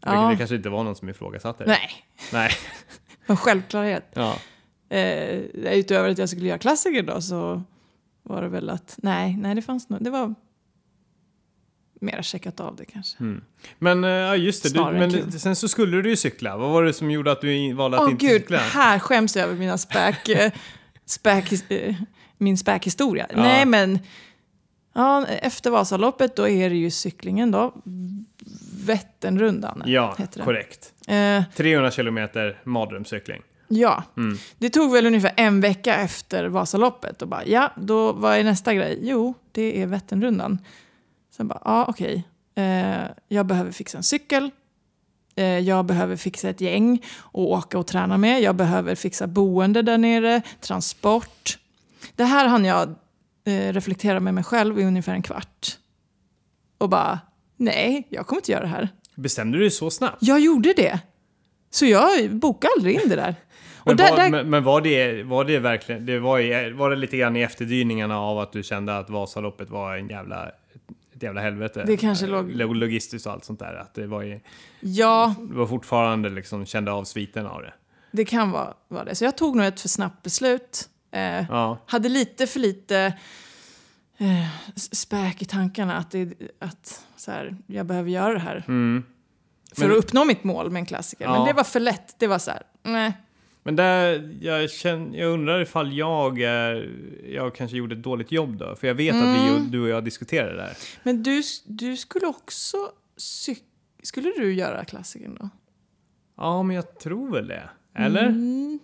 Ja. det kanske inte var någon som ifrågasatte det. Nej, Nej. en självklarhet. Ja. Eh, utöver att jag skulle göra klassiker då så var det väl att nej, nej det fanns nog, det var mera checkat av det kanske. Men eh, ja, just det. Du, men kul. sen så skulle du ju cykla. Vad var det som gjorde att du valde att Åh inte gud, cykla? här skäms jag över mina späk, eh, späk, eh, min späkhistoria. Nej men, ja, efter Vasaloppet då är det ju cyklingen då. Vätternrundan Ja, heter det. korrekt. Eh, 300 kilometer mardrömscykling. ja, Mm. det tog väl ungefär en vecka efter Vasaloppet. Och bara, ja, då vad är nästa grej? Jo, det är Vätternrundan. Sen bara, ja okej. Eh, jag behöver fixa en cykel. Eh, jag behöver fixa ett gäng och åka och träna med. Jag behöver fixa boende där nere, transport. Det här hann jag eh, reflektera med mig själv i ungefär en kvart. Och bara, nej, jag kommer inte göra det här. Bestämde du dig så snabbt? Jag gjorde det. Så jag bokade aldrig in det där. Men, där, var, där, men, men var, det, var det verkligen, det var, i, var det lite grann i efterdyningarna av att du kände att Vasaloppet var en jävla, ett jävla helvete? Det kanske låg- Lo- Logistiskt och allt sånt där. Att det var, i, ja, det var fortfarande liksom, kände av sviten av det. det kan vara, vara det. Så jag tog nog ett för snabbt beslut. Eh, Ja, hade lite för lite eh, späk i tankarna att, det, att så här, jag behöver göra det här. För Mm. Men- att uppnå mitt mål med en klassiker. Ja. Men det var för lätt. Det var så här, nej. Men där, jag, känner, jag undrar ifall jag, är, jag kanske gjorde ett dåligt jobb då. För jag vet att vi, Mm. du och jag diskuterade det där. Men du, du skulle också Skulle du göra klassikern då? Ja, men jag tror väl det. Eller? Mm.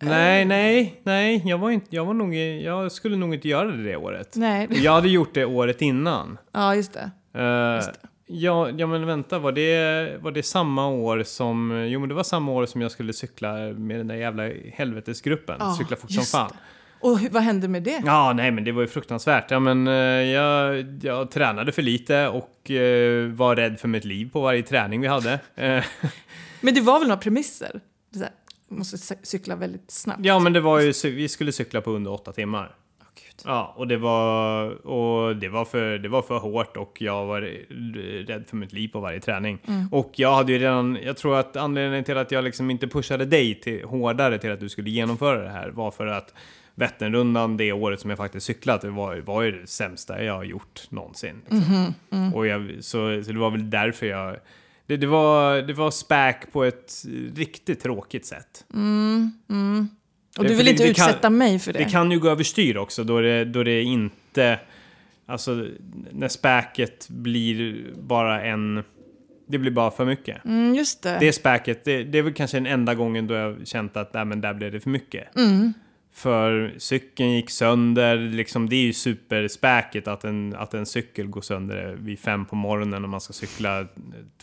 Nej, nej, nej. Jag, var inte, jag, var nog, jag skulle nog inte göra det det året. Nej. Jag hade gjort det året innan. Ja, just det. Uh, Just det. ja, ja, men vänta, var det, var det samma år som... Jo, men det var samma år som jag skulle cykla med den där jävla helvetesgruppen. Ja, cykla fort som fan. det. Och vad hände med det? Ja, nej, men det var ju fruktansvärt. Ja, men, eh, jag, jag tränade för lite och eh, var rädd för mitt liv på varje träning vi hade. Eh, Men det var väl några premisser? Här, måste cy- cykla väldigt snabbt. ja, men det var ju, vi skulle cykla på under åtta timmar. Ja, och det var, och det var, för, det var för hårt och jag var rädd för mitt liv på varje träning. Och jag hade ju redan, jag tror att anledningen till att jag liksom inte pushade dig till, hårdare till att du skulle genomföra det här var för att Vätternrundan det året som jag faktiskt cyklat det var, var ju det sämsta jag har gjort någonsin. Liksom. Och jag, så, så det var väl därför jag... Det, det, var, det var späk på ett riktigt tråkigt sätt. Och Det- du vill det- inte det kan- utsätta mig för det. Det kan ju gå överstyr också då det, då det inte... Alltså när späket blir bara en... Det blir bara för mycket. Mm, just det. Det späket, det, det är väl kanske den enda gången då jag känt att nej, men där blev det för mycket. Mm. För cykeln gick sönder, liksom, det är ju superspäket att en, att en cykel går sönder vid fem på morgonen och man ska cykla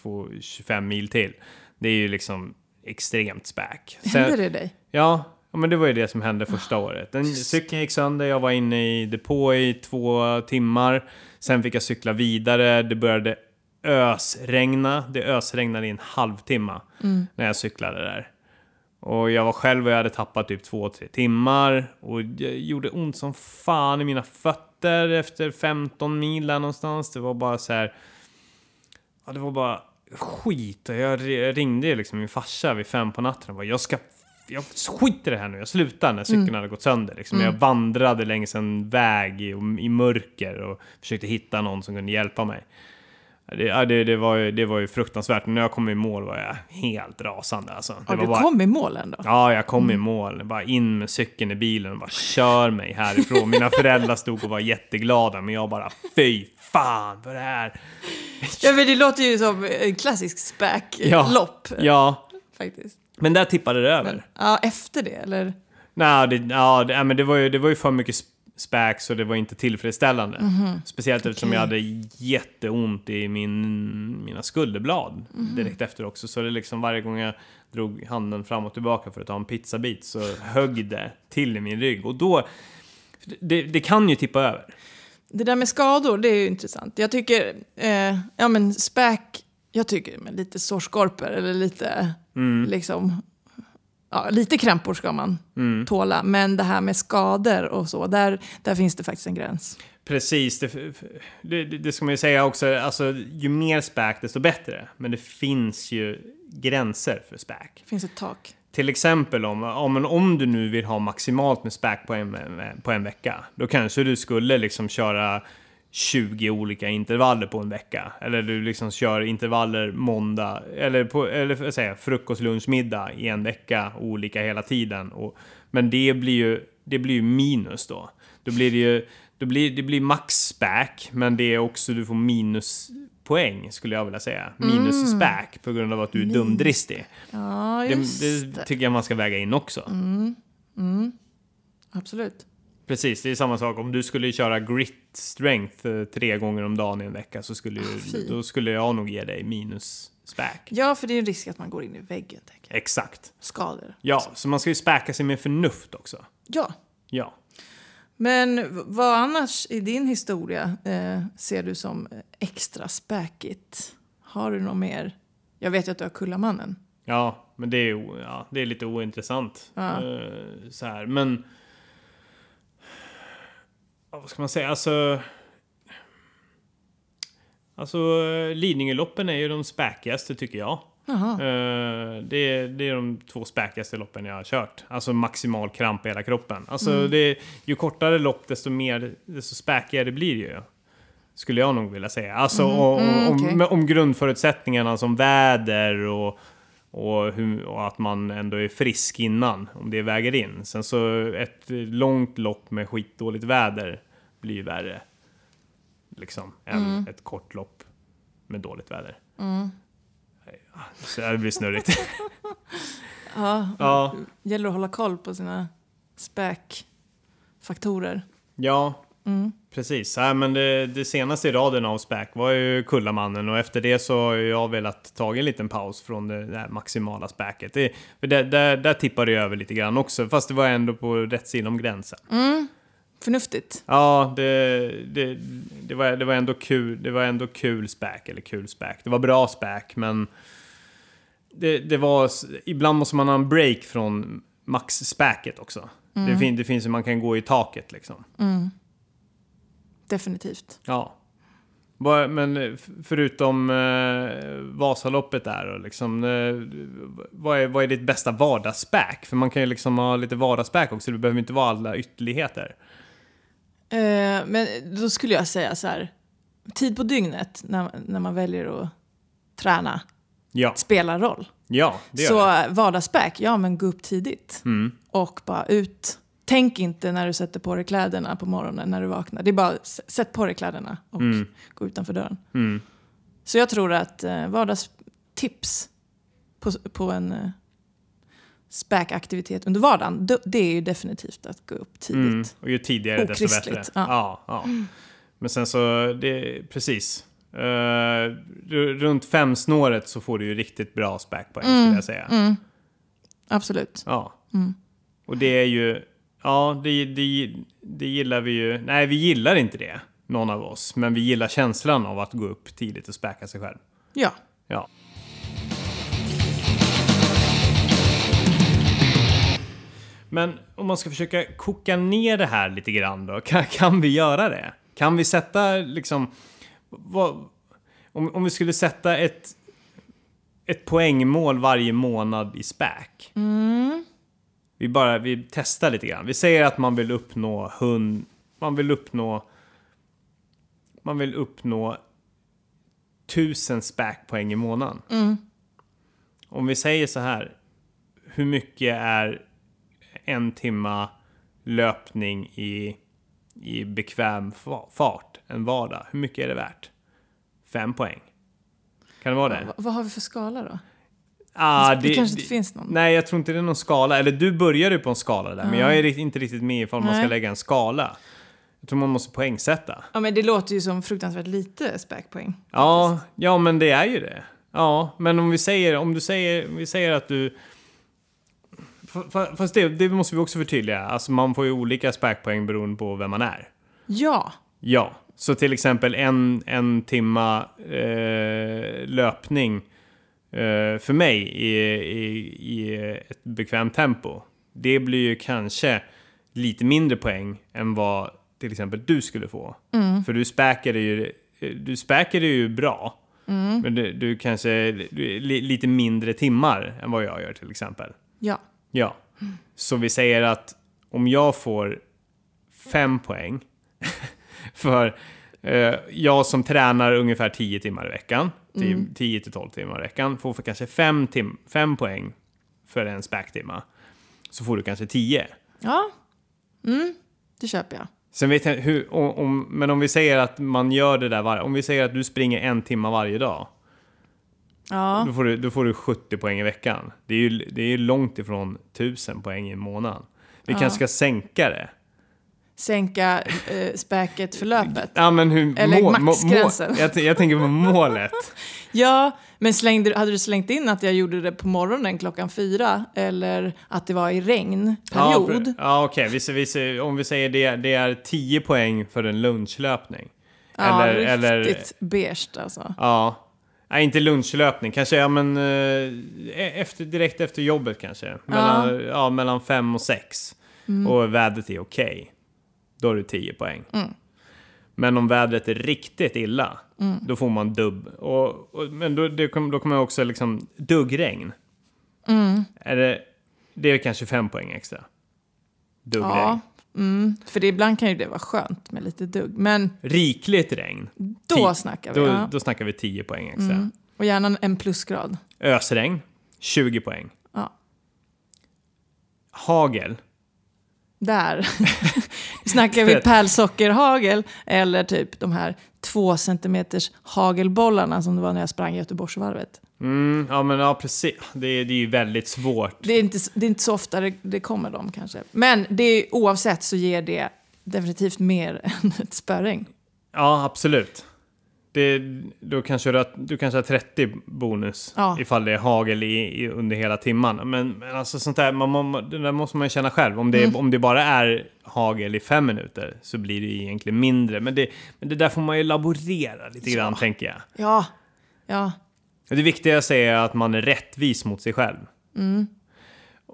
två, 25 mil till. Det är ju liksom extremt späk. Sen- Händer det dig? Ja, men det var ju det som hände första året. Den, cykeln gick sönder, jag var inne i depå i två timmar. Sen fick jag cykla vidare, det började ösregna. Det ösregnade i en halvtimme när jag cyklade där. Och jag var själv och jag hade tappat typ två, tre timmar. Och det gjorde ont som fan i mina fötter efter 15 mil där någonstans. Det var bara så här... Ja, det var bara skit. Och jag ringde liksom min farsa vid fem på natten och bara, jag ska... Jag skiter i det här nu, jag slutar när cykeln hade gått sönder. Liksom. Jag vandrade längs en väg i, i mörker och försökte hitta någon som kunde hjälpa mig. Ja, Det, ja, det, det, var ju, det var ju fruktansvärt. När jag kom i mål var jag helt rasande. Alltså. Det var du bara, kom i mål ändå? Ja, jag kom i mål. Bara in med cykeln i bilen och bara kör mig härifrån. Mina föräldrar stod och var jätteglada, men jag bara fy fan för det här. Ja, men det låter ju som en klassisk späklopp. Ja, Faktiskt. men där tippade det över. Men, ja, efter det, eller? Nej, det, ja, det, ja, men det, var ju, det var ju för mycket späk så det var inte tillfredsställande. Speciellt eftersom jag hade jätteont i min, mina skulderblad direkt efter också. Så det liksom varje gång jag drog handen fram och tillbaka för att ta en pizzabit så högg det till i min rygg. Och då, det, det kan ju tippa över. Det där med skador, det är ju intressant. Jag tycker, eh, ja men späk, jag tycker med lite sårskorpor eller lite, liksom, ja, lite krämpor ska man tåla. Men det här med skador och så, där, där finns det faktiskt en gräns. Precis, det, det, det ska man ju säga också. Alltså, ju mer späk desto bättre. Men det finns ju gränser för späk. Det finns ett tak. Till exempel om, om, om du nu vill ha maximalt med späk på en, på en vecka. Då kanske du skulle liksom köra 20 olika intervaller på en vecka. Eller du liksom kör intervaller måndag, eller, på, eller jag, frukost, lunch, middag i en vecka, olika hela tiden. Och, men det blir ju, det blir minus då. Då blir det ju, då blir, det blir max späk, men det är också, du får minuspoäng skulle jag vilja säga. Minus späk på grund av att du är dumdristig. Ja, Det, just det. det tycker jag man ska väga in också. Absolut. Precis, det är samma sak. Om du skulle köra grit strength eh, tre gånger om dagen i en vecka så skulle, ju, fy. då skulle jag nog ge dig minus späk. Ja, för det är en risk att man går in i väggen. Tänker. Exakt. Skador. Ja, så man ska ju späka sig med förnuft också. Ja. Ja. Men vad annars i din historia eh, ser du som extra späkigt? Har du något mer? Jag vet ju att du har Kullamannen. Ja, men det är, ja, det är lite ointressant. Ja. Eh, så här, men... Ja, vad ska man säga? Alltså... Alltså, eh, Lidingöloppen är ju de späkigaste tycker jag. Eh, det, är, det är de två späkigaste loppen jag har kört. Alltså maximal kramp i hela kroppen. Alltså det, ju kortare lopp desto mer, desto späkigare blir det ju. Skulle jag nog vilja säga. Alltså Mm, om, okej. om, om grundförutsättningarna som väder och, och, hur, och att man ändå är frisk innan. Om det väger in. Sen så ett långt lopp med skitdåligt väder blir ju värre. Liksom. Än ett kort lopp med dåligt väder. Så det blir snurrigt. Ja, ja. gäller att hålla koll på sina späkfaktorer. Ja, precis. Ja, men det, det senaste i raden av späk var ju Kullamannen och efter det så har jag velat ta en liten paus från det där maximala. Det, för där, där, där tippade det över lite grann också, fast det var ändå på rätt sida om gränsen. Förnuftigt. Ja, det, det, det, var, det var ändå kul. Det var ändå kul späk, eller kul späk. Det var bra späk, men det, det var... Ibland måste man ha en break från max-späket också. Det, fin, det finns ju, man kan gå i taket liksom. Definitivt. Ja. Men eh, förutom eh, Vasaloppet där och liksom, eh, vad, är, vad är ditt bästa vardagsback? För man kan ju liksom ha lite vardagsback också, det behöver inte vara alla ytterligheter. Eh, men då skulle jag säga så här, tid på dygnet när, när man väljer att träna Ja, spelar roll. ja det gör Så det. vardagsback, ja men gå upp tidigt. Mm. Och bara ut. Tänk inte när du sätter på dig kläderna på morgonen när du vaknar. Det är bara sätt på dig kläderna och Mm. gå utanför dörren. Mm. Så jag tror att eh, vardagstips på, på en eh, späkaktivitet under vardagen, det är ju definitivt att gå upp tidigt. Mm. Och ju tidigare desto Okristligt, bättre. ja. Ja, ja. Men sen så, det, precis. Uh, runt femsnåret så får du ju riktigt bra späkpoäng Mm. skulle jag säga. Absolut. Ja. Och det är ju, ja det, det, det gillar vi ju. Nej, vi gillar inte det, någon av oss. Men vi gillar känslan av att gå upp tidigt och späka sig själv. Ja. Ja. Men om man ska försöka koka ner det här lite grann då, kan, kan vi göra det? Kan vi sätta liksom, vad, om, om vi skulle sätta ett, ett poängmål varje månad i SPAC. Vi bara, vi testar lite grann. Vi säger att man vill uppnå hund, man vill uppnå, man vill uppnå tusen SPAC-poäng i månaden. Om vi säger så här, hur mycket är en timma löpning i, i bekväm fa- fart en vardag? Hur mycket är det värt? Fem poäng. Kan det vara det? Va- vad har vi för skala då? Ah, det, kanske inte finns någon. Nej, jag tror inte det är någon skala. Eller du började ju på en skala där, men jag är inte riktigt med ifall man ska Nej. lägga en skala. Jag tror man måste poängsätta. Ja, men det låter ju som fruktansvärt lite späkpoäng. Ja, ja, men det är ju det. Ja, men om vi säger, om du säger, om vi säger att du... Fast det, det måste vi också förtydliga. Alltså man får ju olika sparkpoäng beroende på vem man är. Ja. Ja, så till exempel en, en timma eh, löpning för mig i, i, i ett bekvämt tempo. Det blir ju kanske lite mindre poäng än vad till exempel du skulle få. För du späkade ju, du späkade ju bra. Men du, du kanske du, li, lite mindre timmar än vad jag gör till exempel. Ja. Ja. Så vi säger att om jag får fem poäng för eh, jag som tränar ungefär 10 timmar i veckan, 10 till 12 timmar i veckan, får för kanske 5 tim- fem poäng för en späktimma. Så får du kanske 10. Ja. Mm, det köper jag. Sen vet jag hur, om, men om vi säger att man gör det där var, om vi säger att du springer en timma varje dag, Ja. då får du, då får du 70 poäng i veckan. Det är ju det är långt ifrån 1000 poäng i månaden. Vi Ja. kanske ska sänka det. Sänka eh, späket för löpet. Ja, men hur, Eller må- må- maxgränsen. må- jag, jag tänker på målet. Ja, men slängde, hade du slängt in att jag gjorde det på morgonen klockan fyra eller att det var i Ja, regnperiod? pre- ja okej. Ser- om vi säger det, det är 10 poäng för en lunchlöpning. Ja, eller, riktigt eller, beige alltså. ja. Nej, inte lunchlöpning. Kanske, ja men eh, efter, direkt efter jobbet kanske. Mellan, ja. mellan fem och sex. Mm. Och vädret är okej. Då har du 10 poäng. Mm. Men om vädret är riktigt illa, då får man dubb. Och, och, men då, det kom, då kommer också liksom duggregn. Mm. Är det, det är kanske 5 poäng extra. Duggregn. Ja, mm, för det, ibland kan ju det vara skönt med lite dugg. Men Rikligt regn. då Ti- snackar vi. Då, ja. då snackar vi 10 poäng extra. Mm. Och gärna en plusgrad. Ösregn, 20 poäng. Ja. Hagel, Där snackar vi pärlsockerhagel eller typ de här två centimeters hagelbollarna som det var när jag sprang Göteborgsvarvet. mm, ja men ja precis. Det, är- det är ju väldigt svårt. Det är inte, det är inte så ofta det, det kommer dem kanske. Men det är, oavsett så ger det definitivt mer än ett spöregn. Ja, absolut. Det, då kanske du, har, du kanske har 30 bonus Ja. ifall det är hagel i, i, under hela timman. Men, men alltså sånt där, man, man, det där måste man ju känna själv. Om det, Mm. om det bara är hagel i fem minuter så blir det ju egentligen mindre. Men det, men det där får man ju laborera lite grann, Ja. tänker jag. Ja, ja, Det viktigaste är att man är rättvis mot sig själv. Mm.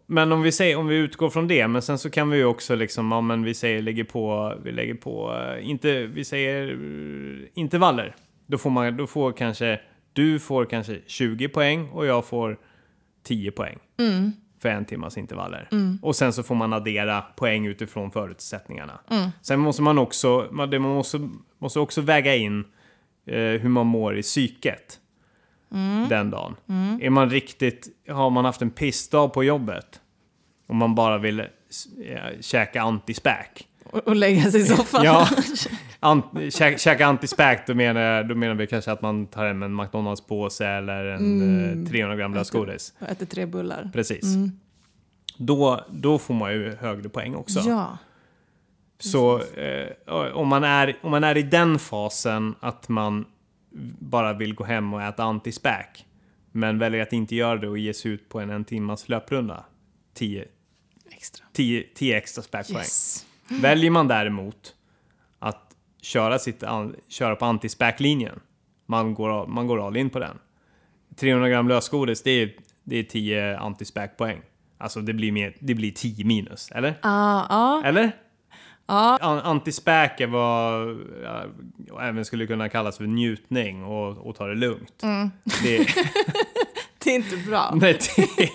Men om vi säger, om vi utgår från det, men sen så kan vi ju också liksom, ja men vi säger lägger på, vi lägger på, eh, inte, vi säger eh, intervaller. Då får man, då får kanske, du får kanske 20 poäng och jag får 10 poäng. För en timmas intervaller. Och sen så får man addera poäng utifrån förutsättningarna. Sen måste man också, man, måste, måste också väga in eh, hur man mår i psyket den dagen. Är man riktigt, har man haft en pissdag på jobbet och man bara vill eh, käka antispäk. Och, och lägga sig i soffan. Ja, ant, kä, käka antispäk, då menar, då menar vi kanske att man tar hem en McDonalds-påse eller en eh, 300 gram lösgodis. Och äter tre bullar. Precis. Då, då får man ju högre poäng också. Ja. Så eh, om, man är, om man är i den fasen att man bara vill gå hem och äta antispäk men väljer att inte göra det och ge sig ut på en en timmas löprunda 10, Extra. 10, 10 extra späkpoäng. Yes. Väljer man däremot att köra, sitt, an- köra på antispäklinjen, man går, man går all in på den. 300 gram lösgodis, det är, det är 10 antispäkpoäng. Alltså det blir, mer, det blir 10 minus, eller? Ja, ja. Eller? Ja. An- Antispäk är vad ja, även skulle kunna kallas för njutning och, och ta det lugnt. Mm. Det, Det är inte bra. nej, det,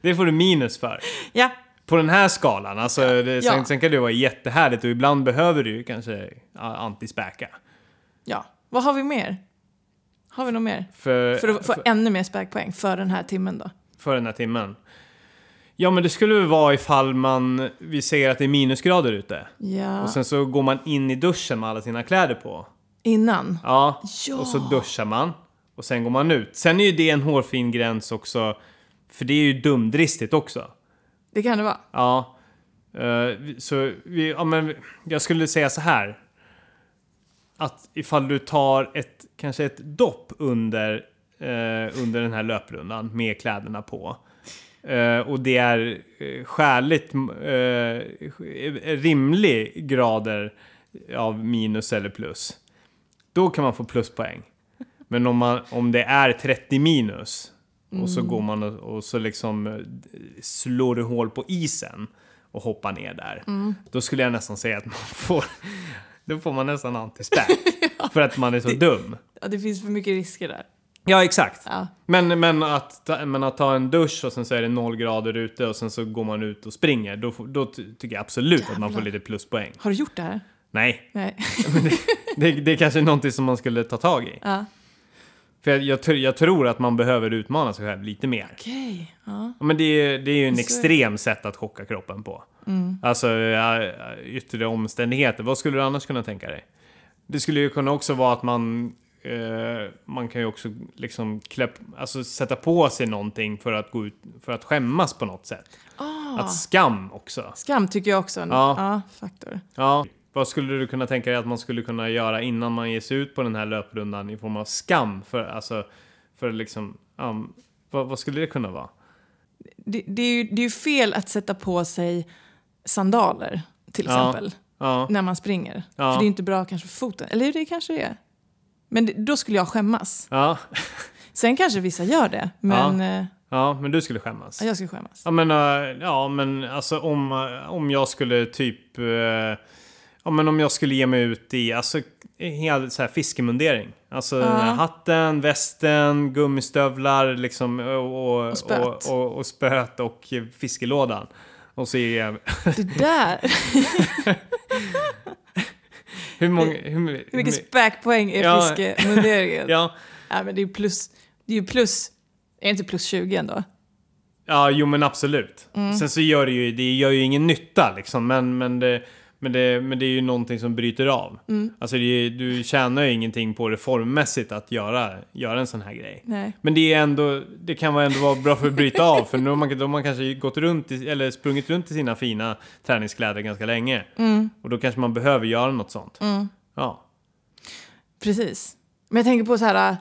det får du minus för. Ja. På den här skalan, alltså, det, sen, Ja. sen kan det vara jättehärligt och ibland behöver du kanske antispäka. ja. Vad har vi mer? Har vi något mer? För, För att få för, ännu mer späkpoäng för den här timmen då? för den här timmen. Ja, men det skulle väl vara ifall man, vi säger att det är minusgrader ute. Ja. Och sen så går man in i duschen med alla sina kläder på. Innan? Ja, Ja. och så duschar man. Och sen går man ut. Sen är ju det en hårfin gräns också. För det är ju dumdristigt också. Det kan det vara. Ja. Uh, så vi, ja, men jag skulle säga så här. Att ifall du tar ett, kanske ett dopp under, uh, under den här löprundan med kläderna på. Uh, och det är skäligt, eh, rimlig grader av minus eller plus. Då kan man få pluspoäng. Men om, man, om det är 30 minus och så går man och, och så liksom eh, slår du hål på isen och hoppar ner där. Då skulle jag nästan säga att man får, då får man nästan antispäk. För att man är så dum. Ja, det finns för mycket risker där. Ja, exakt. Ja. Men, men, att, ta- men att ta en dusch och sen så är det noll grader ute och sen så går man ut och springer. Då, då ty- tycker jag absolut att man får Jävlar. lite pluspoäng. Har du gjort det här? Nej, Nej. det, det är kanske är någonting som man skulle ta tag i. ja. För jag, jag, jag tror att man behöver utmana sig själv lite mer. Okej. Ja. Men det är, det är ju en extrem sätt att chocka kroppen på. Alltså ja, yttre omständigheter. Vad skulle du annars kunna tänka dig? Det skulle ju kunna också vara att man eh, man kan ju också liksom klä, alltså sätta på sig någonting för att gå ut, för att skämmas på något sätt. Ah. Att skam också. Skam tycker jag också är en Ja. ja, faktor. Ja. Vad skulle du kunna tänka dig att man skulle kunna göra innan man ger sig ut på den här löprundan i form av skam? För, alltså, för liksom, ja, vad, vad skulle det kunna vara? Det, det, är ju, det är ju fel att sätta på sig sandaler till Ja. exempel Ja, när man springer. Ja. För det är inte bra kanske för foten. Eller det kanske det är. Men det, då skulle jag skämmas. ja, Sen kanske vissa gör det, men eh, ja, men du skulle skämmas. ja, jag skulle skämmas. Ja men, eh, ja, men alltså om, eh, om jag skulle typ... eh, ja men om jag skulle ge mig ut i alltså, hel så här fiskemundering. Alltså Ja. hatten, västen, gummistövlar liksom, och, och, Och spöt. och, och, och spöt och fiskelådan. Och så är jag... Det där, Hur många... Hur, hur mycket hur- späkpoäng är Ja. fiskemunderingen? ja. ja, men det är ju plus, det är ju plus, är det inte plus 20 ändå? ja, jo men absolut. Mm. Sen så gör det ju, det gör ju ingen nytta liksom, men, men, det, men, det, men det är ju någonting som bryter av. Mm. Alltså är- du tjänar ju ingenting på det formmässigt att göra, göra en sån här grej. Nej. Men det är ändå, det kan ändå vara bra för att bryta av för nu har man, då har man kanske gått runt i, eller sprungit runt i sina fina träningskläder ganska länge. Mm. Och då kanske man behöver göra något sånt. Ja. Precis. Men jag tänker på så här,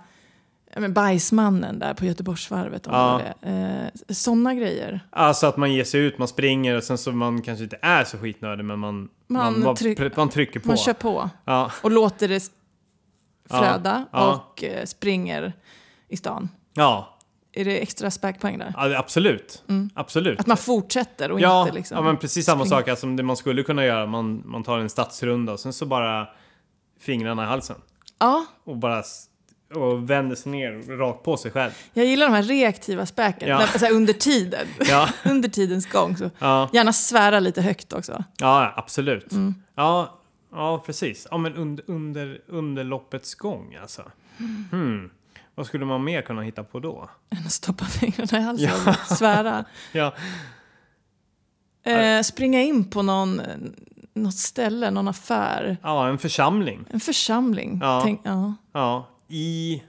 men bajsmannen där på Göteborgsvarvet. Ja. Eh, sådana grejer. Alltså att man ger sig ut, man springer och sen så man kanske inte är så skitnödig men man, Man man, tryck- man trycker på. Man kör på Ja, och låter det flöda Ja. och eh, springer i stan. ja. är det extra späkpoäng där? Ja, absolut. Absolut. Att man fortsätter och Ja, inte liksom... ja, men precis samma springa. sak alltså, som det man skulle kunna göra. Man, man tar en stadsrunda och sen så bara fingrarna i halsen. Ja, Och bara och vänder sig ner rakt på sig själv. jag gillar de här reaktiva späken. Ja. När, så här, under tiden. Ja, under tidens gång. Så. ja, Gärna svära lite högt också. ja absolut. Mm. Ja, ja, precis. Ja, men under, under, under loppets gång alltså. Hmm. Vad skulle man mer kunna hitta på då? Än att stoppa fingrarna i halsen och svära. Ja, Eh, springa in på någon, något ställe, någon affär. ja en församling. En församling. Ja. Tänk, ja. Ja, i...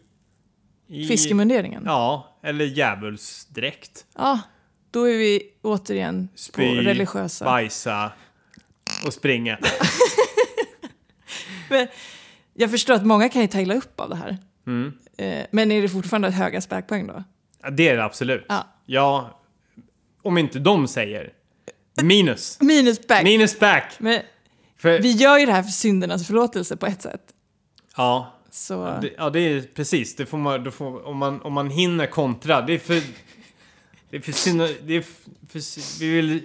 i Fiskemunderingen. Ja. Ja, eller djävulsdräkt. då är vi återigen på Spy, religiösa. bajsa och springa. Men Jag förstår att många kan ju ta illa upp av det här. Mm. Eh, men är det fortfarande höga späkpoäng då? Ja, det är det absolut. Ja. Ja, om inte de säger minus. Minus späk. Minus back. Men För, vi gör ju det här för syndernas förlåtelse på ett sätt. ja, Så det, ja, det är precis. Det får man, får, om, man, om man hinner kontra. Det är för... Det är för synd, det är för, vi, vill,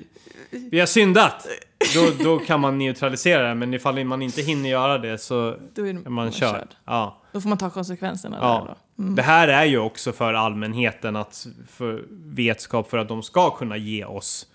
vi har syndat. Då, då kan man neutralisera det. Men ifall man inte hinner göra det så då är man man körd. Ja. Då får man ta konsekvenserna Ja. där då. Mm. Det här är ju också för allmänheten att för vetskap för att de ska kunna ge oss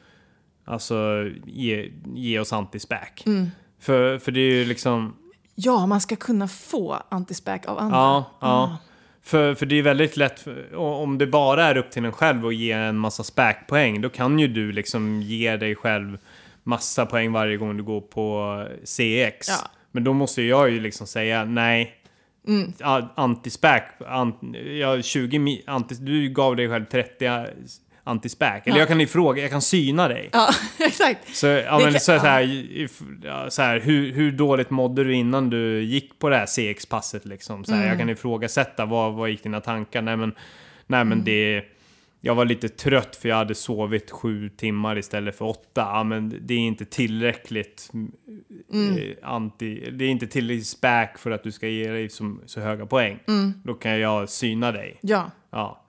alltså ge, ge oss antispäk. Mm. För, för det är ju liksom Ja, man ska kunna få antispäk av andra. ja, ja. För, för det är väldigt lätt, om det bara är upp till en själv att ge en massa späkpoäng, då kan ju du liksom ge dig själv massa poäng varje gång du går på CX. Ja. Men då måste jag ju liksom säga nej. Mm. Antispäk, ant, ja, 20 mi, anti, du gav dig själv 30 antispäk. Eller Ja. jag kan ifråga, jag kan syna dig. Ja, exakt. Så, ja, men, kan- så, här, ja, så här, hur, hur dåligt mådde du innan du gick på det här CX-passet? Liksom? Så här, Mm. Jag kan ifrågasätta, vad, vad gick dina tankar? Nej men, nej, Mm. men det... Jag var lite trött för jag hade sovit sju timmar istället för åtta. Ja, men det är inte tillräckligt Mm. eh, anti... Det är inte tillräckligt späk för att du ska ge dig så, så höga poäng. Mm. Då kan jag syna dig. Ja. Ja.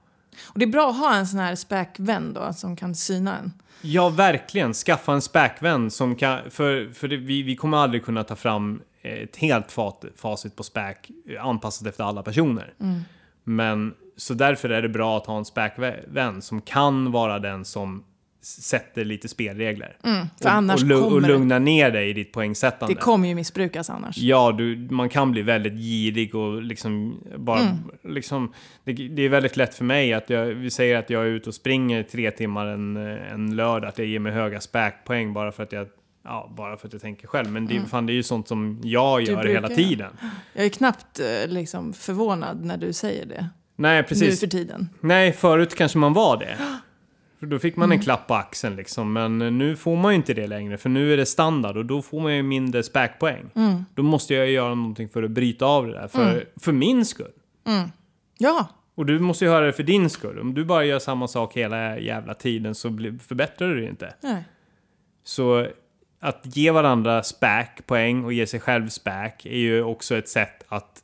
Och det är bra att ha en sån här späkvän då som kan syna en. Ja, verkligen. Skaffa en späkvän som kan... För, för det, vi, vi kommer aldrig kunna ta fram ett helt fat, facit på späk eh, anpassat efter alla personer. Mm. Men så därför är det bra att ha en späkvän som kan vara den som sätter lite spelregler. Mm, för och, och, lu- och det, lugna ner dig i ditt poängsättande. det kommer ju missbrukas annars. Ja, du, man kan bli väldigt girig och liksom bara... Mm. Liksom, det, det är väldigt lätt för mig att jag, vi säger att jag är ute och springer tre timmar en, en lördag, att jag ger mig höga späkpoäng bara för att jag Ja, bara för att jag tänker själv. Men det, fan, det är ju sånt som jag Mm. Du gör hela tiden. Jag är knappt eh, liksom förvånad när du säger det. Nej, Nu precis. för tiden. Nej, förut kanske man var det. För då fick man Mm. en klapp på axeln liksom. Men nu får man ju inte det längre. För nu är det standard och då får man ju mindre späkpoäng. Mm. Då måste jag göra någonting för att bryta av det där. För, för min skull. Ja, Och du måste ju höra det för din skull. Om du bara gör samma sak hela jävla tiden så förbättrar du det inte. nej. Så att ge varandra späk, poäng och ge sig själv späk är ju också ett sätt att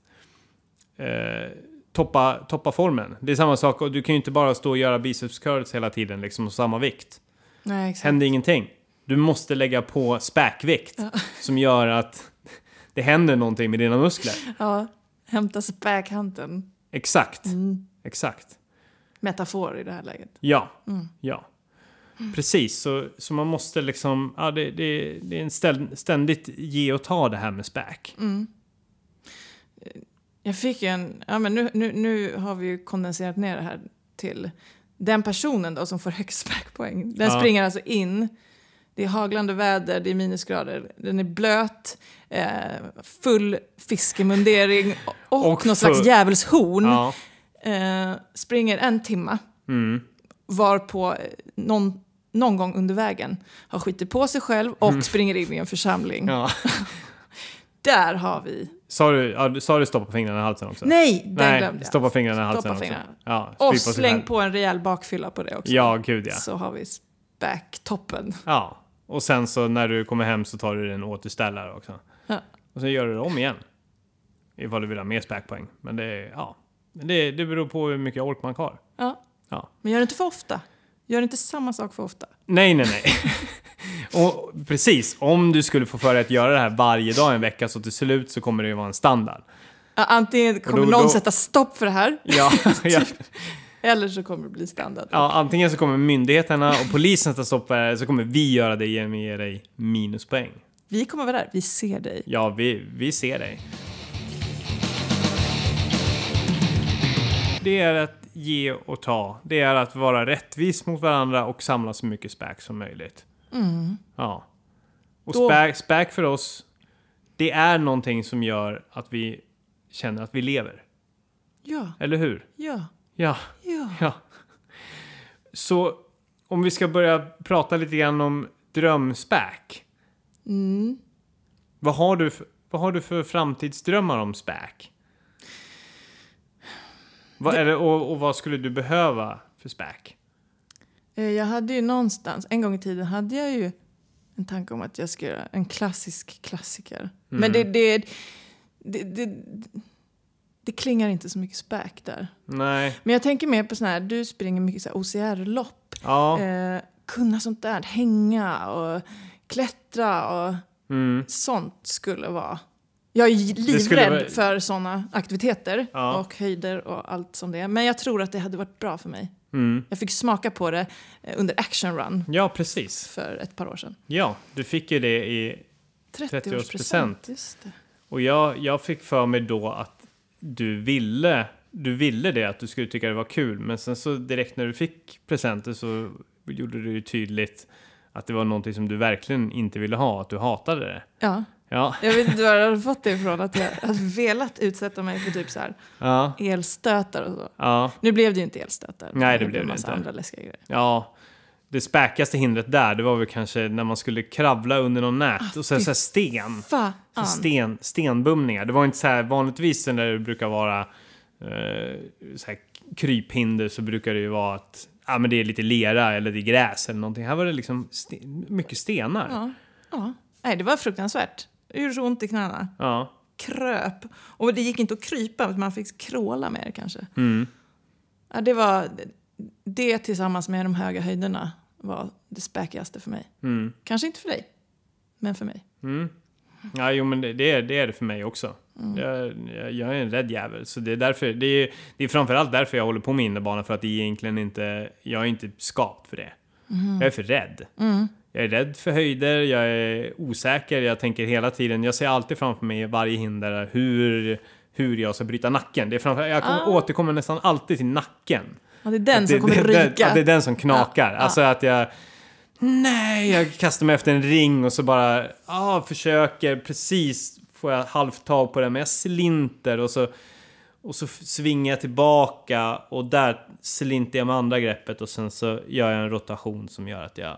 eh, toppa, toppa formen. Det är samma sak, och du kan ju inte bara stå och göra biceps curls hela tiden liksom och samma vikt. nej exakt. Händer ingenting. Du måste lägga på späkvikt som gör att det händer någonting med dina muskler. Ja, hämta späkhanteln. Exakt. Mm. Exakt. Metafor i det här läget. Ja, Mm. ja. Precis, så, så man måste liksom, ja det, det, det är en ständigt ge och ta det här med späk. Mm. Jag fick en, ja men nu, nu, nu har vi ju kondenserat ner det här till den personen då som får högst späkpoäng. Den Ja. springer alltså in, det är haglande väder, det är minusgrader, den är blöt, eh, full fiskemundering och, Och någon slags djävulshorn. Ja. Eh, springer en timma, Mm. varpå eh, någon, någon gång under vägen har skitit på sig själv och springer in i en församling. Mm. ja. Där har vi... Sa, du, ja, du- sa du stoppa fingrarna i halsen också? Nej, den Nej, glömde jag. stoppa fingrarna i halsen Stoppa också. fingrarna. Ja, Och sig släng själv. på en rejäl bakfylla på det också. Ja, gud ja. Så har vi backtoppen. Ja, och sen så när du kommer hem så tar du en återställare också. Ja. Och sen gör du det om igen. Ifall du vill ha mer späkpoäng. Men det, ja. Men det, det beror på hur mycket ork man har. Ja. Ja. Men gör det inte för ofta. Gör inte samma sak för ofta. Nej, nej, nej. och precis, om du skulle få för dig att göra det här varje dag en vecka så till slut så kommer det ju vara en standard. Ja, Antingen kommer då- någon då- sätta stopp för det här, Ja, ja, eller så kommer det bli standard. ja, antingen så kommer myndigheterna och polisen ta stopp för det här, så kommer vi göra det genom att ge dig minuspoäng. Vi kommer vara där, vi ser dig. Ja, vi, vi ser dig. Det är att ge och ta. Det är att vara rättvis mot varandra och samla så mycket späk som möjligt. Ja. Och Då- späk, späk för oss, det är någonting som gör att vi känner att vi lever. Ja, Eller hur? ja, Ja. ja. Ja. Så om vi ska börja prata lite grann om drömspäk. Vad, har du för, vad har du för framtidsdrömmar om späk? Vad, eller, och, och vad skulle du behöva för späk? Eh, Jag hade ju någonstans, en gång i tiden hade jag ju en tanke om att jag ska göra en klassisk klassiker. Men det, det, det, det, det klingar inte så mycket späk där. Nej. Men jag tänker mer på sådana här, du springer mycket så OCR-lopp. Ja. Eh, kunna sånt där, hänga och klättra och Mm. sånt skulle vara... Jag är livrädd vara- för såna aktiviteter Ja. och höjder och allt som det är. Men jag tror att det hade varit bra för mig. Mm. Jag fick smaka på det eh, under Action Run Ja, precis. för ett par år sedan. Ja, du fick ju det i 30-årspresent. Just det. Och jag, jag fick för mig då att du ville, du ville det, att du skulle tycka det var kul. Men sen så direkt när du fick presenter så gjorde du ju tydligt att det var någonting som du verkligen inte ville ha, att du hatade det. Ja, Ja, jag vet inte var jag hade fått det ifrån. Att jag hade velat utsätta mig för typ så här ja, elstötar och så. ja, Nu blev det ju inte elstötar. Nej, det blev blev det inte. andra läskiga grejer. ja. Det späkaste hindret där, det var väl kanske när man skulle kravla under någon nät och sen så här sten. Så sten, stenbumningar. Det var inte så här vanligtvis när det brukar vara eh, så här kryphinder så brukar det ju vara att ja, men det är lite lera eller det är gräs eller någonting. Här var det liksom sten, mycket stenar. Ja. ja. Nej, det var fruktansvärt. Det gjorde så ont i knäna. Ja. Kröp. Och det gick inte att krypa, man fick kråla det kanske. Mm. Ja, det var... Det tillsammans med de höga höjderna var det späkigaste för mig. Mm. Kanske inte för dig, men för mig. Mm. Ja, jo, men det, det, är, det är det för mig också. Jag, jag, jag är en rädd jävel. Så det är, därför, det, är, det är framförallt därför jag håller på med innerbana. För att det egentligen inte, jag är inte skapt för det. Jag är för rädd. Jag är rädd för höjder, jag är osäker, jag tänker hela tiden, jag ser alltid framför mig varje hinder hur, hur jag ska bryta nacken. Det är framför, jag kommer, Ah. återkommer nästan alltid till nacken. Ja, det är den Att som det, kommer ryka. det, det är den som knakar. Ja. Alltså att jag... Nej, jag kastar mig efter en ring och så bara ah, försöker precis får jag halvt tag på den, men jag slinter och så och så svingar jag tillbaka och där slinter jag med andra greppet och sen så gör jag en rotation som gör att jag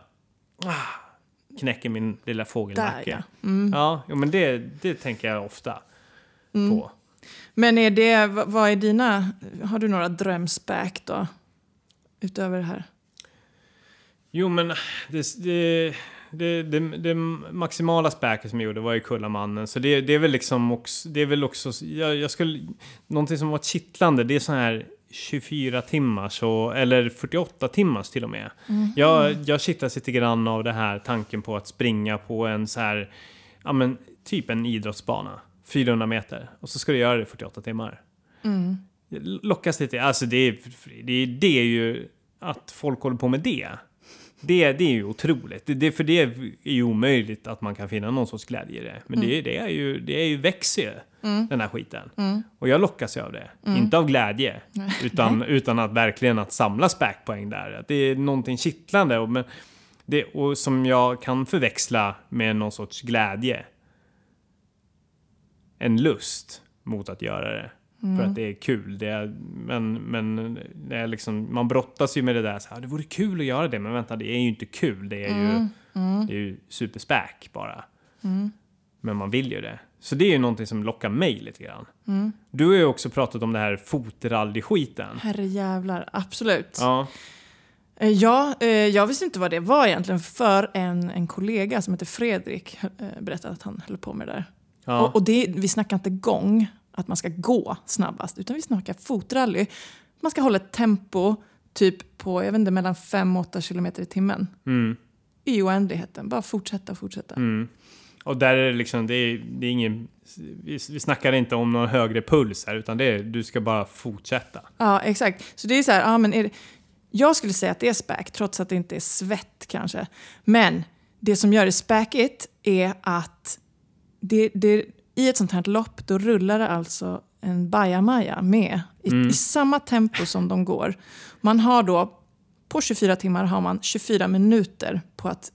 knäcker min lilla Där fågelnacke. ja. Mm. Ja, men det, det tänker jag ofta på. Men är det, vad vad är dina, har du några drömspäk då? Utöver det här? Jo, men det, det, det, det, det maximala späket som jag gjorde var ju Kullamannen. Så det, det är väl liksom också, det är väl också, jag, jag skulle, någonting som var kittlande, det är så här 24 timmars, och, eller 48 timmars till och med. Jag, jag kittlas lite grann av det här tanken på att springa på en så här, ja men typ en idrottsbana, 400 meter. Och så ska du göra det i 48 timmar. Jag Lockas lite, alltså det är, det, det är ju att folk håller på med det. Det, det är ju otroligt. Det, det, för det är ju omöjligt att man kan finna någon sorts glädje i det. Men det, det, är ju, det är ju, växer ju, den här skiten. Och jag lockas ju av det. Inte av glädje, utan, utan att verkligen att samla späkpoäng där. Att det är någonting kittlande och, men det, och som jag kan förväxla med någon sorts glädje. En lust mot att göra det. För att det är kul. Det är, men men det är liksom, man brottas ju med det där. Så här, det vore kul att göra det, men vänta, det är ju inte kul. Det är ju, Det är ju superspäk bara. Men man vill ju det. Så det är ju någonting som lockar mig lite grann. Du har ju också pratat om det här fotrally-skiten. Herre jävlar, absolut. Ja. Eh, Ja, eh, jag visste inte vad det var egentligen för en, en kollega som heter Fredrik eh, berättade att han höll på med det där. Ja. Och, och det, vi snackar inte gång, att man ska gå snabbast, utan vi snackar fotrally. Man ska hålla ett tempo typ på jag vet inte, mellan 5 och 8 kilometer i timmen. Mm. I oändligheten. Bara fortsätta, fortsätta. Mm. Och där är det liksom, det är, det är ingen... Vi, vi snackar inte om någon högre puls här, utan det är, du ska bara fortsätta. Ja, exakt. Så det är så här, ja, men är det, jag skulle säga att det är späk, trots att det inte är svett kanske. Men det som gör det späkigt är att det, det, i ett sånt här lopp då rullar det alltså en bajamaja med i, Mm. i samma tempo som de går. Man har då, på 24 timmar har man 24 minuter på att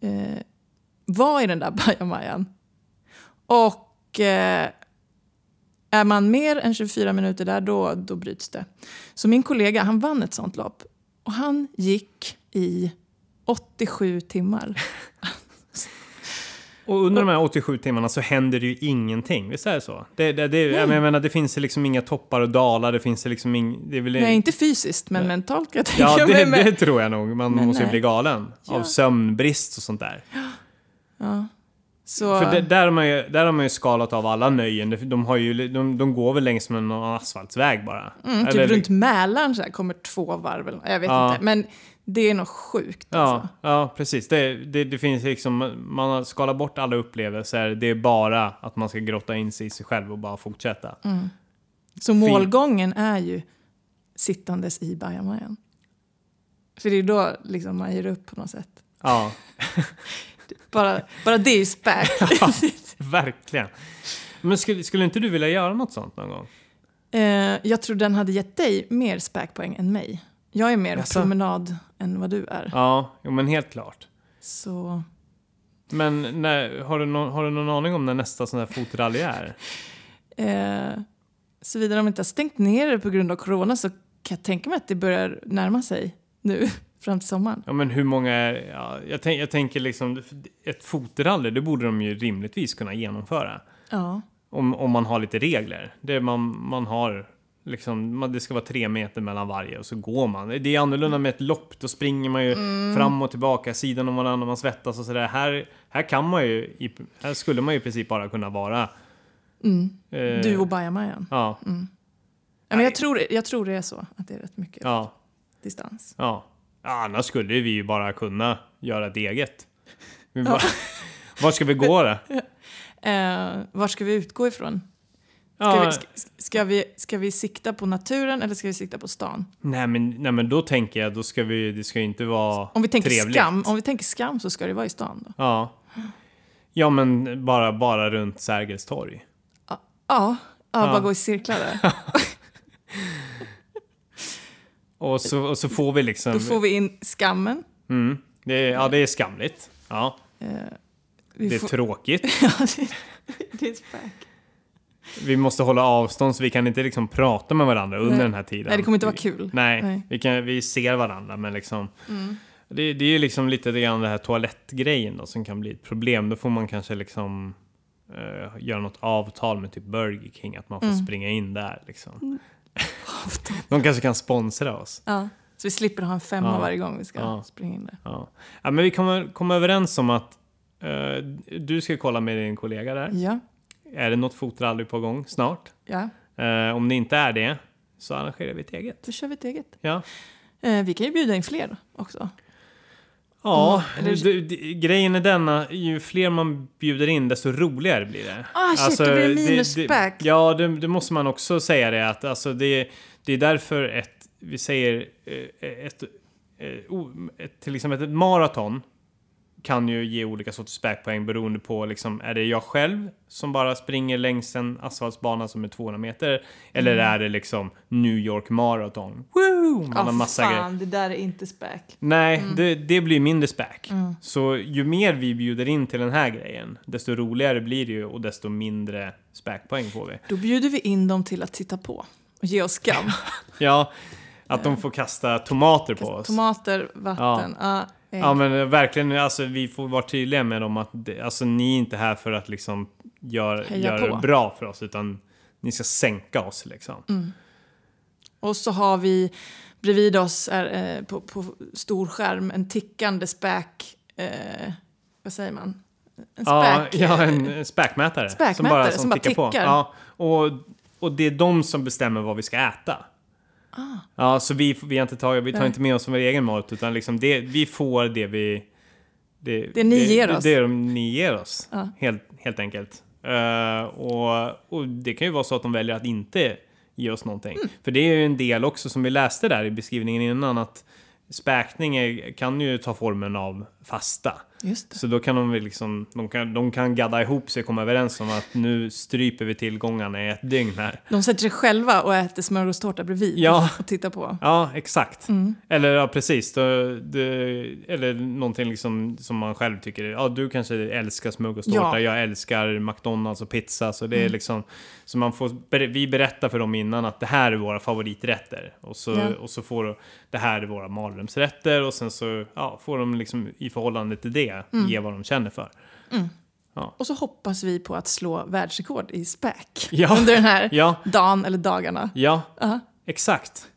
eh, vara i den där bajamajan. Och eh, är man mer än 24 minuter där, då, då bryts det. Så min kollega, han vann ett sånt lopp. Och han gick i 87 timmar. Och under de här 87 timmarna så händer det ju ingenting, visst är det så? Det, det, det, jag menar, det finns liksom inga toppar och dalar, det finns liksom ing, det väl Nej, inte fysiskt, men mentalt kan jag tänka Ja, mig. det, Men- det tror jag nog. Man Men måste ju nej. bli galen av Ja. sömnbrist och sånt där. Ja. Så, För det, där, har man ju, där har man ju skalat av alla nöjen. De, de, har ju, de, de går väl längs med någon asfaltsväg bara. mm, typ Eller- runt Mälaren så här, kommer två varv. eller- Jag vet Ja. inte. Men det är nog sjukt. Ja, Alltså. ja precis. Det, det, det finns liksom, man har skalat bort alla upplevelser. Det är bara att man ska grotta in sig i sig själv och bara fortsätta. Mm. Så målgången är ju sittandes i bajamajan. För det är då liksom man ger upp på något sätt. Ja, Bara, bara det är ju späk. verkligen. Men skulle, skulle inte du vilja göra något sånt någon gång? eh, jag tror den hade gett dig mer späkpoäng än mig. Jag är mer Jaså? promenad än vad du är. Ja, jo, men helt klart. Så Men när, har, du någon, har du någon aning om när nästa sån här fotrally är? Eh, Såvida de inte har stängt ner det på grund av corona så kan jag tänka mig att det börjar närma sig nu fram till sommaren. Ja men hur många är... Ja, jag, tänk, jag tänker liksom, ett fotrally, det borde de ju rimligtvis kunna genomföra. Ja. Om, om man har lite regler. Det man, man har, liksom, det ska vara tre meter mellan varje och så går man. Det är annorlunda med ett lopp, då springer man ju fram och tillbaka, sidan om varandra, man svettas och sådär. Här, här kan man ju, här skulle man ju i princip bara kunna vara... eh, Du och bajamajan. Ja, Ja, men jag, tror, jag tror det är så, att det är rätt mycket ja, distans. ja. Annars skulle vi ju bara kunna göra ett eget. Bara, Var ska vi gå då? Eh, var ska vi utgå ifrån? Ska, Ja, vi, ska, ska, vi, ska vi sikta på naturen eller ska vi sikta på stan? nej, men, nej men då tänker jag, då ska vi, det ska ju inte vara Om vi tänker, trevligt. skam, om vi tänker skam så ska det vara i stan då. Ja. Ja men bara, bara runt Sergels torg. Ja, ja, Ja. bara gå i cirklar där. Och så, och så får vi liksom... Då får vi in skammen. mm, det är, ja det är skamligt. Ja, vi det är får, tråkigt. ja, det, det är späk. Vi måste hålla avstånd så vi kan inte liksom prata med varandra under Nej. den här tiden. Nej, det kommer inte vara kul. Nej, Nej. Vi, kan, vi ser varandra men liksom... Mm. Det, det är ju liksom lite grann det här toalettgrejen då som kan bli ett problem. Då får man kanske liksom eh, göra något avtal med typ Burger King att man får Mm. springa in där liksom. De kanske kan sponsra oss. Ja, så vi slipper ha en femma Ja. varje gång vi ska Ja. springa in där. Ja. ja men vi kommer komma överens om att eh, du ska kolla med din kollega där. Ja, Är det något fotrally på gång snart? ja, Eh, om det inte är det så arrangerar vi ett eget. då kör vi ett eget. Ja, Eh, vi kan ju bjuda in fler också. ja Mm, eller- grejen är denna, ju fler man bjuder in desto roligare blir det. Ah shit, blir det minus det, back. Ja, det, det måste man också säga det att alltså det, det är därför ett, vi säger eh, ett, eh, o- ett, till exempel ett maraton kan ju ge olika sorters backpoäng beroende på liksom, är det jag själv som bara springer längs en asfaltsbana som är 200 meter eller är det liksom New York Marathon? Woo! Man Ja, har massa grejer. fan, det där är inte späk. Nej, det, det blir mindre späk. Mm. Så ju mer vi bjuder in till den här grejen, desto roligare blir det ju och desto mindre späkpoäng får vi. Då bjuder vi in dem till att titta på och ge oss skam. Ja, att de får kasta tomater på oss. Tomater, vatten, ja. ägg. Ja men verkligen, alltså, vi får vara tydliga med dem att det, alltså, ni är inte här för att liksom gör, göra på. det bra för oss utan ni ska sänka oss liksom. Mm. Och så har vi bredvid oss är, eh, på, på stor skärm en tickande späk... Eh, vad säger man? En Ja, späk... ja, eh, en späkmätare. Späkmätare som bara tickar på. tickar. Ja, och, och det är de som bestämmer vad vi ska äta. Ja, så vi, vi, har inte tagit, vi tar Ah. Nej. inte med oss vår egen mat utan liksom det, vi får det vi... Det, Det ni ger oss. Det, det ni ger oss, Ja. helt, helt enkelt. Eh, och, och det kan ju vara så att de väljer att inte ge oss någonting. Mm. För det är ju en del också som vi läste där i beskrivningen innan att späkning är, kan ju ta formen av fasta. Så då kan de liksom, de kan, de kan gadda ihop sig och komma överens om att nu stryper vi tillgångarna i ett dygn här. De sätter sig själva och äter smörgåstårta bredvid Ja. och tittar på. Ja, exakt. Mm. Eller ja, precis. Då, det, eller någonting liksom som man själv tycker. Ja, du kanske älskar smörgåstårta. Ja. Mm. Jag älskar McDonalds och pizza. Så det är liksom... Så man får, vi berättar för dem innan att det här är våra favoriträtter. Och så, Ja. och så får det här är våra mardrömsrätter. Och sen så ja, får de liksom i förhållande till det Mm. ge vad de känner för. Och så hoppas vi på att slå världsrekord i späk Ja. under den här Ja, dagen eller dagarna. ja. Ja. Exakt.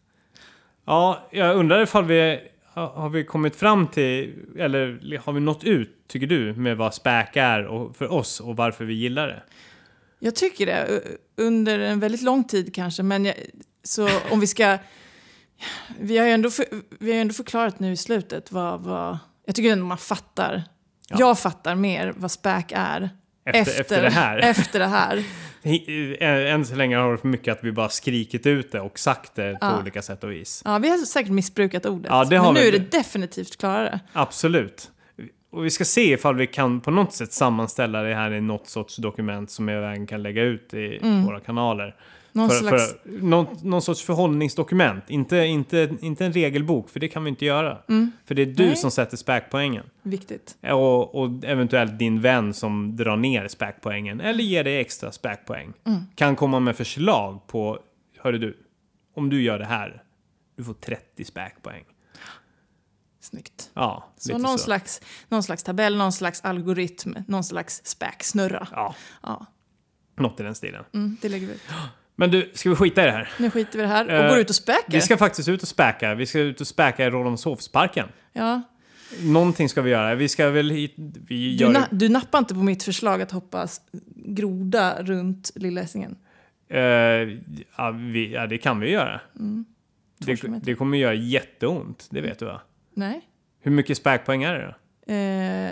Ja, jag undrar ifall vi har vi kommit fram till, eller har vi nått ut, tycker du, med vad späk är och, för oss och varför vi gillar det? Jag tycker det. Under en väldigt lång tid kanske. Men jag, så om vi ska... Vi har ju ändå, för, vi har ändå förklarat nu i slutet vad... vad jag tycker ändå man fattar. Ja. Jag fattar mer vad späk är. Efter, efter, det här. Efter det här. Eh, Än så länge har det för mycket att vi bara skrikit ut det och sagt det på Ja. olika sätt och vis. Ja, vi har säkert missbrukat ordet. Ja, det har men nu vi. är det definitivt klarare. Absolut. Och vi ska se ifall vi kan på något sätt sammanställa det här i något sorts dokument som jag även kan lägga ut i våra kanaler. Någon för, slags... för, någon, någon sorts förhållningsdokument. Inte, inte, inte en regelbok, för det kan vi inte göra. För det är du Nej. som sätter späkpoängen. Viktigt. Och, och eventuellt din vän som drar ner späkpoängen. Eller ger dig extra späkpoäng. Kan komma med förslag på, hörru du, om du gör det här, du får 30 späkpoäng. Snyggt. Ja, Så någon, så. Slags, någon slags tabell, någon slags algoritm, någon slags späksnurra. Ja, Ja, något i den stilen. mm, det lägger vi ut. Men du, ska vi skita i det här? Nu skiter vi i det här och Eh, går ut och späkar. Vi ska faktiskt ut och späka. Vi ska ut och späka i Rålambshovsparken. Ja. Någonting ska vi göra. Vi ska väl hit... Vi Du, gör... na- du nappar inte på mitt förslag att hoppa s- groda runt Lilla Essingen. Eh, ja, vi, ja, det kan vi göra. Mm. Det, det kommer göra jätteont, det vet du va? Nej. Hur mycket späkpoäng är det då? Eh,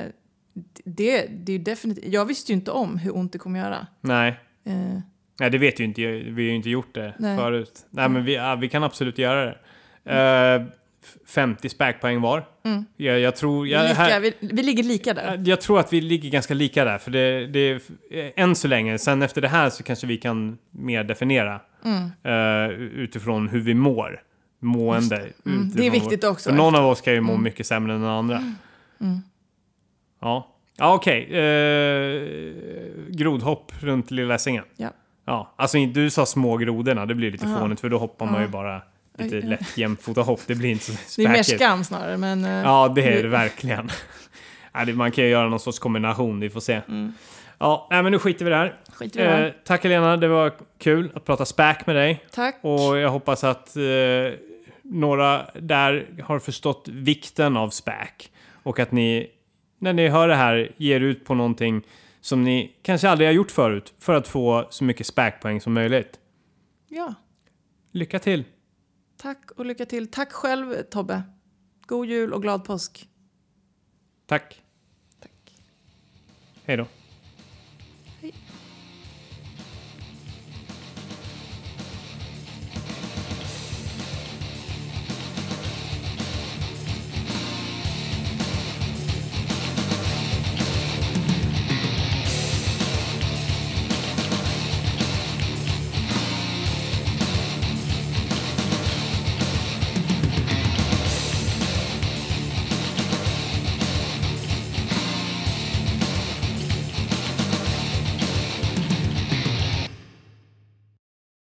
det, det är definitivt... Jag visste ju inte om hur ont det kommer göra. Nej. Eh, Nej, det vet ju inte jag. Vi har ju inte gjort det Nej. förut. Nej, men vi, ja, vi kan absolut göra det. Eh, f- 50 späkpoäng var. Mm. Jag, jag tror... vi, Jag, lika, här, vi, vi ligger lika där. jag tror att vi ligger ganska lika där. För det, det är eh, än så länge. Sen efter det här så kanske vi kan mer definiera. Mm. eh, utifrån hur vi mår. Mående. Mm, det är viktigt vår- också. För någon av oss kan ju må Mm. mycket sämre än den andra. Mm. Ja, ja okej. Eh, grodhopp runt Lilla Essingen. Ja. Ja, alltså du sa små grodorna, det blir lite Aha. fånigt för då hoppar man ju bara lite lätt jämfota hopp. Det blir inte så Det är mer späkigt. skam snarare, men... eh, Ja, det är det verkligen. man kan ju göra någon sorts kombination, vi får se. Mm. Ja, men nu skiter vi här. Skiter vi. Eh, tack Helena, det var kul att prata späk med dig. Tack. Och jag hoppas att eh, några där har förstått vikten av späk. Och att ni, när ni hör det här, ger ut på någonting som ni kanske aldrig har gjort förut. För att få så mycket späkpoäng som möjligt. Ja, Lycka till! tack och lycka till. Tack själv, Tobbe. God jul och glad påsk. Tack! Tack. Hej då!